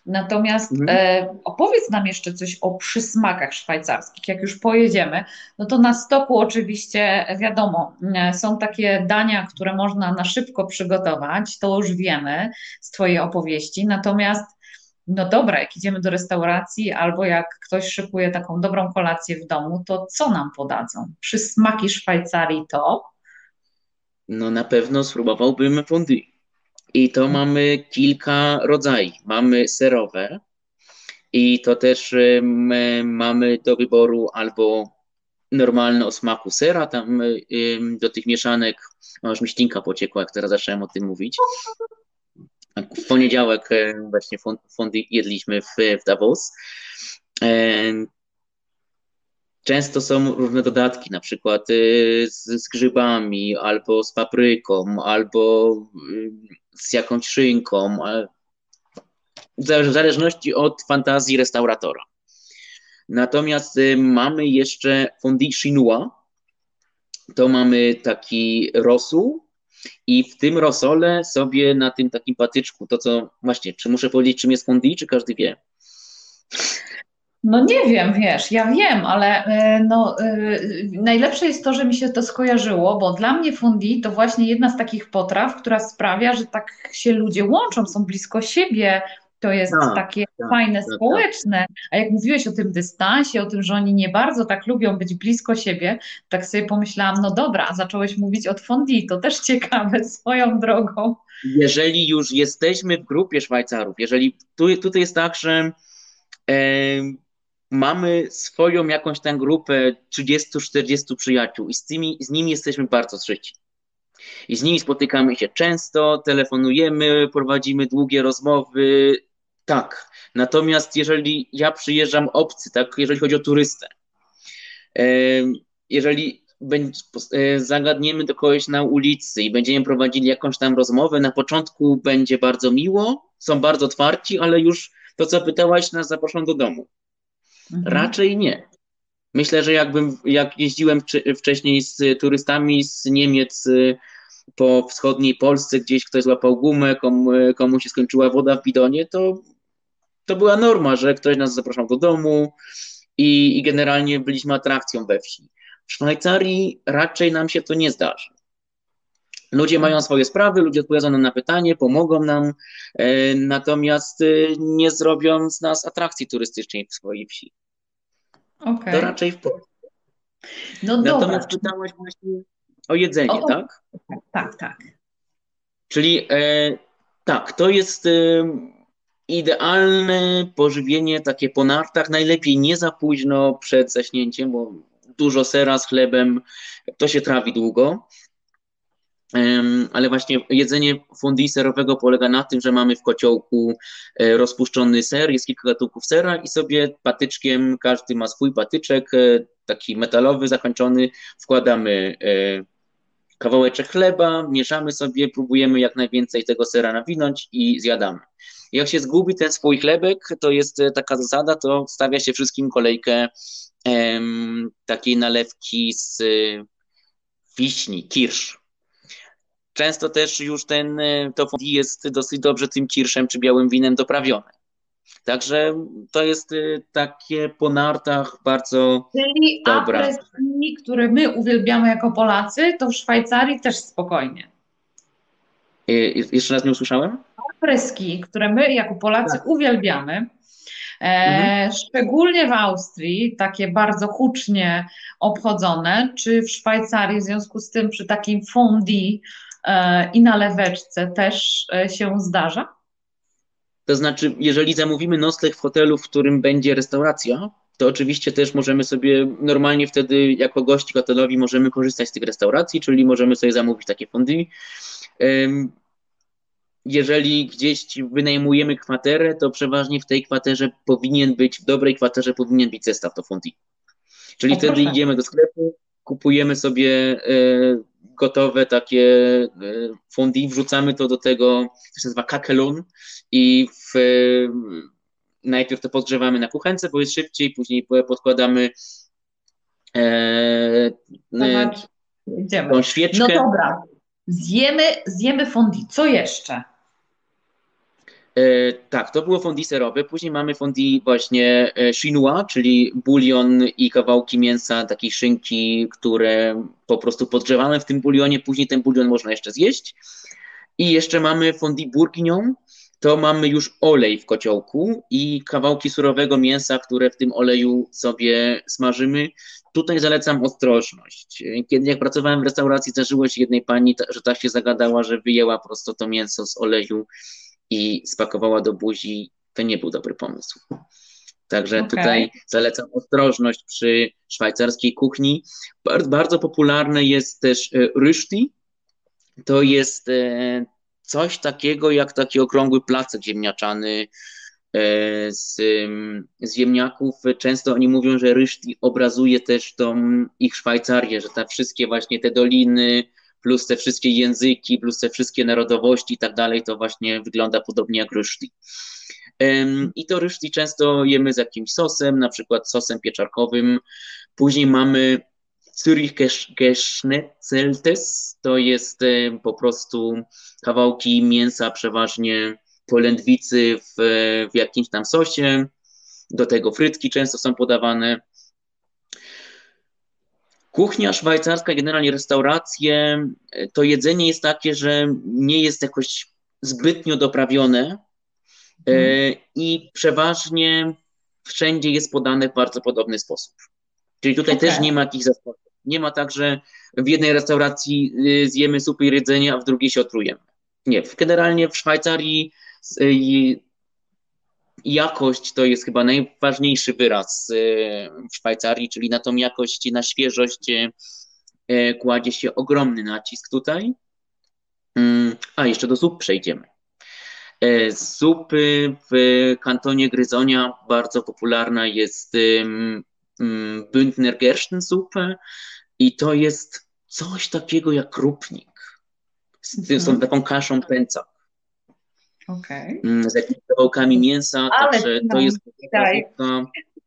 S1: Natomiast mhm. e, opowiedz nam jeszcze coś o przysmakach szwajcarskich. Jak już pojedziemy, no to na stoku oczywiście wiadomo, e, są takie dania, które można na szybko przygotować, to już wiemy z Twojej opowieści. Natomiast no dobra, jak idziemy do restauracji albo jak ktoś szykuje taką dobrą kolację w domu, to co nam podadzą? Przysmaki Szwajcarii to?
S2: No na pewno spróbowałbym fondue. I to mhm. mamy kilka rodzajów. Mamy serowe i to też mamy do wyboru albo normalne o smaku sera, tam do tych mieszanek, aż mi ścinka pociekła, jak teraz zacząłem o tym mówić. W poniedziałek właśnie fondy jedliśmy w, w Davos. Często są różne dodatki, na przykład y, z, z grzybami, albo z papryką, albo z jakąś szynką, w zależności od fantazji restauratora. Natomiast y, mamy jeszcze fondue chinois, to mamy taki rosół i w tym rosole sobie na tym takim patyczku, to co właśnie, czy muszę powiedzieć czym jest fondue, czy każdy wie?
S1: No nie wiem, wiesz, ja wiem, ale y, no, y, najlepsze jest to, że mi się to skojarzyło, bo dla mnie fundi to właśnie jedna z takich potraw, która sprawia, że tak się ludzie łączą, są blisko siebie, to jest tak, takie tak, fajne, tak, tak. społeczne. A jak mówiłeś o tym dystansie, o tym, że oni nie bardzo tak lubią być blisko siebie, tak sobie pomyślałam, no dobra, zacząłeś mówić o fondi, to też ciekawe swoją drogą.
S2: Jeżeli już jesteśmy w grupie Szwajcarów, jeżeli tu, tutaj jest tak, że mamy swoją jakąś tam grupę 30-40 przyjaciół i z, tymi, z nimi jesteśmy bardzo zżyci. I z nimi spotykamy się często, telefonujemy, prowadzimy długie rozmowy. Tak. Natomiast jeżeli ja przyjeżdżam obcy, tak, jeżeli chodzi o turystę, jeżeli e, zagadniemy do kogoś na ulicy i będziemy prowadzili jakąś tam rozmowę, na początku będzie bardzo miło, są bardzo otwarci, ale już to, co pytałaś, nas zaproszą do domu. Mhm. Raczej nie. Myślę, że jakbym, jak jeździłem wcześniej z turystami z Niemiec y, po wschodniej Polsce, gdzieś ktoś złapał gumę, komu, komu się skończyła woda w bidonie, to, to była norma, że ktoś nas zapraszał do domu i, i generalnie byliśmy atrakcją we wsi. W Szwajcarii raczej nam się to nie zdarzy. Ludzie mają swoje sprawy, ludzie odpowiedzą nam na pytanie, pomogą nam, e, natomiast e, nie zrobią z nas atrakcji turystycznej w swojej wsi. Okay. To raczej w Polsce. No natomiast dobra. pytałaś właśnie o jedzenie, o, tak?
S1: Tak, tak.
S2: Czyli e, tak, to jest e, idealne pożywienie takie po nartach, najlepiej nie za późno przed zaśnięciem, bo dużo sera z chlebem, to się trawi długo ale właśnie jedzenie fondue serowego polega na tym, że mamy w kociołku e, rozpuszczony ser, jest kilka gatunków sera i sobie patyczkiem, każdy ma swój patyczek, e, taki metalowy, zakończony, wkładamy e, kawałeczek chleba, mieszamy sobie, próbujemy jak najwięcej tego sera nawinąć i zjadamy. Jak się zgubi ten swój chlebek, to jest taka zasada, to stawia się wszystkim kolejkę takiej nalewki z wiśni, kirsz Często też już ten e, to jest dosyć dobrze tym kirszem czy białym winem doprawione. Także to jest e, takie po nartach bardzo
S1: Czyli
S2: dobra.
S1: Czyli które my uwielbiamy jako Polacy, to w Szwajcarii też spokojnie.
S2: E, jeszcze raz nie usłyszałem?
S1: Freski, które my jako Polacy tak. uwielbiamy. Mhm. Szczególnie w Austrii, takie bardzo hucznie obchodzone, czy w Szwajcarii w związku z tym przy takim fondue i na leweczce też e, się zdarza?
S2: To znaczy, jeżeli zamówimy nocleg w hotelu, w którym będzie restauracja, to oczywiście też możemy sobie normalnie wtedy jako gości hotelowi możemy korzystać z tych restauracji, czyli możemy sobie zamówić takie fondy. Jeżeli gdzieś wynajmujemy kwaterę, to przeważnie w tej kwaterze powinien być, w dobrej kwaterze powinien być zestaw to fondy. Czyli o, wtedy proszę. idziemy do sklepu, kupujemy sobie e, gotowe takie e, fundy, wrzucamy to do tego, to się nazywa kakelun i w, najpierw to podgrzewamy na kuchence, bo jest szybciej, później podkładamy e,
S1: e, tą świeczkę. No dobra, zjemy, zjemy fondi. Co jeszcze?
S2: E, tak, to było fondi serowe. Później mamy fondi właśnie e, chinois, czyli bulion i kawałki mięsa, takiej szynki, które po prostu podgrzewamy w tym bulionie. Później ten bulion można jeszcze zjeść. I jeszcze mamy fondi bourguignon, to mamy już olej w kociołku i kawałki surowego mięsa, które w tym oleju sobie smażymy. Tutaj zalecam ostrożność. Kiedy jak pracowałem w restauracji, zdarzyło się jednej pani, że tak się zagadała, że wyjęła prosto to mięso z oleju i spakowała do buzi. To nie był dobry pomysł. Także okay. tutaj zalecam ostrożność przy szwajcarskiej kuchni. Bardzo, bardzo popularne jest też e, ryszti. To jest e, coś takiego jak taki okrągły placek ziemniaczany e, z, z ziemniaków. Często oni mówią, że Ryszti obrazuje też tą ich Szwajcarię, że te wszystkie właśnie te doliny, plus te wszystkie języki, plus te wszystkie narodowości i tak dalej, to właśnie wygląda podobnie jak Ryszti. I to ryszti często jemy z jakimś sosem, na przykład sosem pieczarkowym. Później mamy Zürich Geschnetzeltes to jest po prostu kawałki mięsa, przeważnie polędwicy w, w jakimś tam sosie. Do tego frytki często są podawane. Kuchnia szwajcarska, generalnie restauracje, e, to jedzenie jest takie, że nie jest jakoś zbytnio doprawione hmm. i przeważnie wszędzie jest podane w bardzo podobny sposób. Czyli tutaj okay. też nie ma jakichś zaskoczeń. Nie ma tak, że w jednej restauracji y, zjemy supy i jedzenie, a w drugiej się otrujemy. Nie, generalnie w Szwajcarii y, jakość to jest chyba najważniejszy wyraz y, w Szwajcarii, czyli na tą jakość, na świeżość kładzie się ogromny nacisk tutaj. Mm, a jeszcze do zup przejdziemy. Zupy w kantonie Gryzonia bardzo popularna jest Bündner Gerstensuppe i to jest coś takiego jak krupnik z, mhm. taką kaszą pęca.
S1: Okay.
S2: Mm, z jakimiś kawałkami mięsa, Ale także to jest
S1: daj.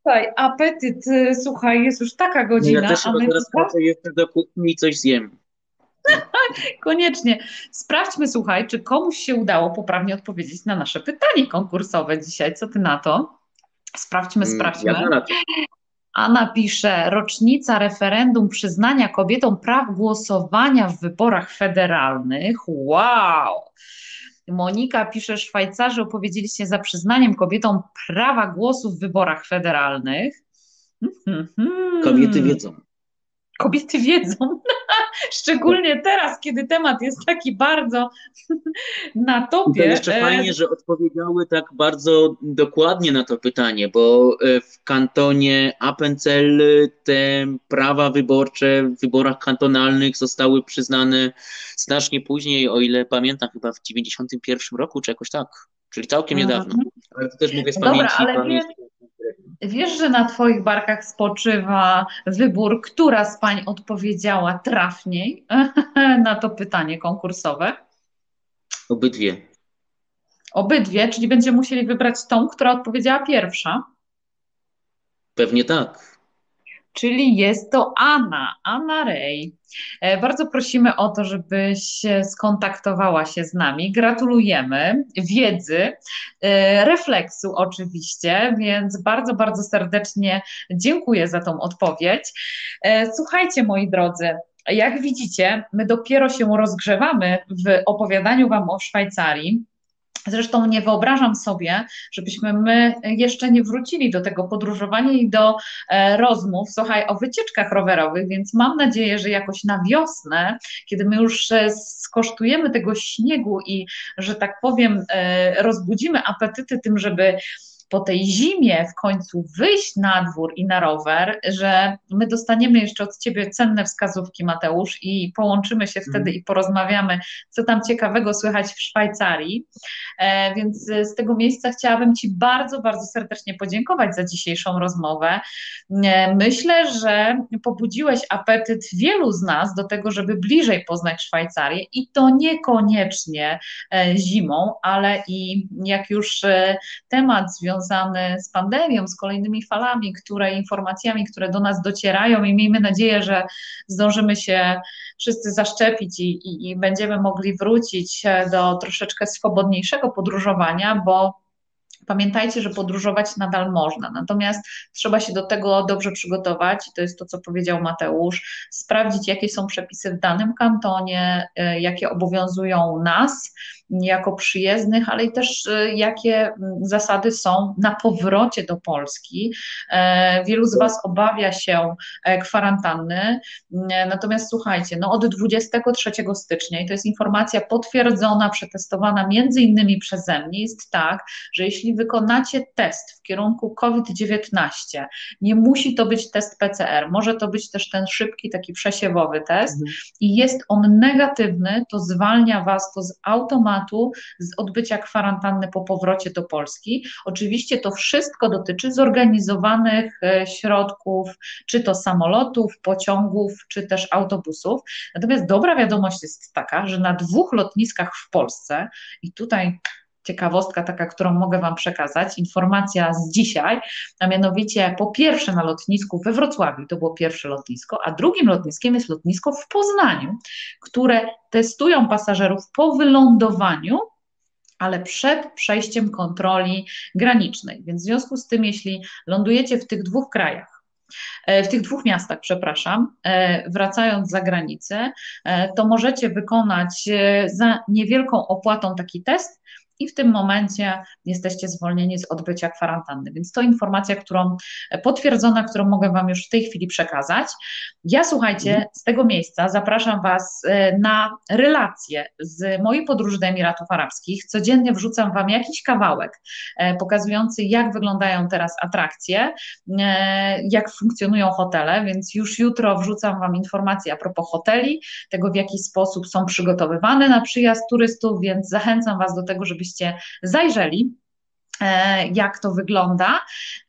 S1: Słuchaj, apetyt, y, słuchaj, jest już taka godzina.
S2: Ja też a my teraz patrzę jeszcze do kuchni i coś zjem.
S1: Koniecznie. Sprawdźmy, słuchaj, czy komuś się udało poprawnie odpowiedzieć na nasze pytanie konkursowe dzisiaj. Co ty na to? Sprawdźmy, mm, sprawdźmy. Ja na to. Anna pisze, rocznica referendum przyznania kobietom praw głosowania w wyborach federalnych. Wow! Monika pisze, Szwajcarzy opowiedzieli się za przyznaniem kobietom prawa głosu w wyborach federalnych.
S2: Kobiety wiedzą
S1: kobiety wiedzą, szczególnie teraz, kiedy temat jest taki bardzo na topie.
S2: I to jeszcze fajnie, że odpowiedziały tak bardzo dokładnie na to pytanie, bo e, w kantonie Appenzell te prawa wyborcze w wyborach kantonalnych zostały przyznane znacznie później, o ile pamiętam, chyba w 91 roku, czy jakoś tak, czyli całkiem niedawno. Ale to też mówię z Dobra, pamięci. Ale pamięci.
S1: Wiesz, że na Twoich barkach spoczywa wybór, która z pań odpowiedziała trafniej na to pytanie konkursowe?
S2: Obydwie.
S1: Obydwie, czyli będziemy musieli wybrać tą, która odpowiedziała pierwsza?
S2: Pewnie tak
S1: czyli jest to Anna, Anna Rej. E, bardzo prosimy o to, żebyś skontaktowała się z nami. Gratulujemy wiedzy, e, refleksu oczywiście, więc bardzo, bardzo serdecznie dziękuję za tą odpowiedź. E, słuchajcie, moi drodzy, jak widzicie, my dopiero się rozgrzewamy w opowiadaniu Wam o Szwajcarii. Zresztą nie wyobrażam sobie, żebyśmy my jeszcze nie wrócili do tego podróżowania i do e, rozmów, słuchaj, o wycieczkach rowerowych, więc mam nadzieję, że jakoś na wiosnę, kiedy my już e, skosztujemy tego śniegu i, że tak powiem, e, rozbudzimy apetyty tym, żeby po tej zimie w końcu wyjść na dwór i na rower, że my dostaniemy jeszcze od Ciebie cenne wskazówki, Mateusz, i połączymy się wtedy i porozmawiamy, co tam ciekawego słychać w Szwajcarii. E, więc z tego miejsca chciałabym Ci bardzo, bardzo serdecznie podziękować za dzisiejszą rozmowę. E, myślę, że pobudziłeś apetyt wielu z nas do tego, żeby bliżej poznać Szwajcarię i to niekoniecznie e, zimą, ale i jak już temat związany związany z pandemią, z kolejnymi falami, które informacjami, które do nas docierają i miejmy nadzieję, że zdążymy się wszyscy zaszczepić i, i, i będziemy mogli wrócić do troszeczkę swobodniejszego podróżowania, bo Pamiętajcie, że podróżować nadal można, natomiast trzeba się do tego dobrze przygotować, to jest to, co powiedział Mateusz, sprawdzić, jakie są przepisy w danym kantonie, y, jakie obowiązują nas, jako przyjezdnych, ale i też y, jakie mm, zasady są na powrocie do Polski. E, wielu z Was obawia się e, kwarantanny, e, natomiast słuchajcie, no od 23 stycznia, i to jest informacja potwierdzona, przetestowana między innymi przeze mnie, jest tak, że jeśli wykonacie test w kierunku COVID-19, nie musi to być test PCR, może to być też ten szybki, taki przesiewowy test mhm. i jest on negatywny, to zwalnia Was to z automatu tematu z odbycia kwarantanny po powrocie do Polski. Oczywiście to wszystko dotyczy zorganizowanych e, środków, czy to samolotów, pociągów, czy też autobusów. Natomiast dobra wiadomość jest taka, że na dwóch lotniskach w Polsce, i tutaj ciekawostka taka, którą mogę Wam przekazać, informacja z dzisiaj, a mianowicie po pierwsze na lotnisku we Wrocławiu, to było pierwsze lotnisko, a drugim lotniskiem jest lotnisko w Poznaniu, które testują pasażerów po wylądowaniu ale przed przejściem kontroli granicznej. Więc w związku z tym, jeśli lądujecie w tych dwóch krajach, e, w tych dwóch miastach, przepraszam, e, wracając za granicę, e, to możecie wykonać za niewielką opłatą taki test i w tym momencie jesteście zwolnieni z odbycia kwarantanny. Więc to informacja, którą potwierdzona, którą mogę Wam już w tej chwili przekazać. Ja słuchajcie, mhm. z tego miejsca zapraszam Was e, na relacje z mojej podróży do Emiratów Arabskich. Codziennie wrzucam Wam jakiś kawałek e, pokazujący, jak wyglądają teraz atrakcje, e, jak funkcjonują hotele, więc już jutro wrzucam Wam informacje a propos hoteli, tego w jaki sposób są przygotowywane na przyjazd turystów, więc zachęcam Was do tego, żebyście żebyście zajrzeli e, jak to wygląda.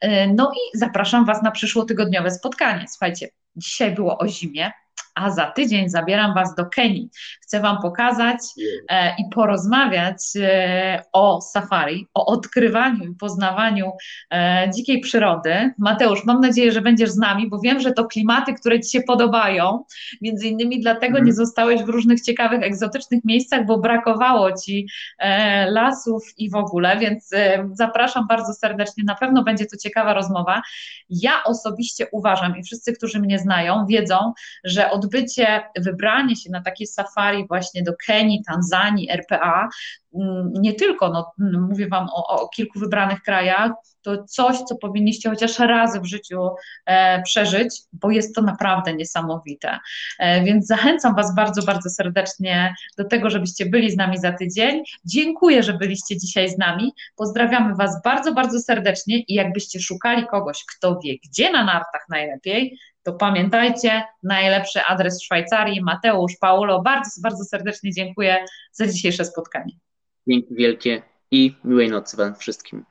S1: E, no i zapraszam Was na przyszłotygodniowe spotkanie. Słuchajcie, dzisiaj było o zimie, a za tydzień zabieram Was do Kenii. Chcę Wam pokazać e, i porozmawiać e, o safari, o odkrywaniu i poznawaniu e, dzikiej przyrody. Mateusz, mam nadzieję, że będziesz z nami, bo wiem, że to klimaty, które Ci się podobają. Między innymi dlatego mm. nie zostałeś w różnych ciekawych, egzotycznych miejscach, bo brakowało Ci lasów i w ogóle, więc zapraszam bardzo serdecznie. Na pewno będzie to ciekawa rozmowa. Ja osobiście uważam i wszyscy, którzy mnie znają, wiedzą, że od odbycie, wybranie się na takie safari właśnie do Kenii, Tanzanii, RPA, mm, nie tylko, no, mówię Wam o, o kilku wybranych krajach, to coś, co powinniście chociaż raz w życiu e, przeżyć, bo jest to naprawdę niesamowite. E, więc zachęcam Was bardzo, bardzo serdecznie do tego, żebyście byli z nami za tydzień. Dziękuję, że byliście dzisiaj z nami. Pozdrawiamy Was bardzo, bardzo serdecznie i jakbyście szukali kogoś, kto wie, gdzie na nartach najlepiej, to pamiętajcie, najlepszy adres w Szwajcarii, Mateusz, Paulo, bardzo, bardzo serdecznie dziękuję za dzisiejsze spotkanie.
S2: Dzięki wielkie i miłej nocy Wam wszystkim.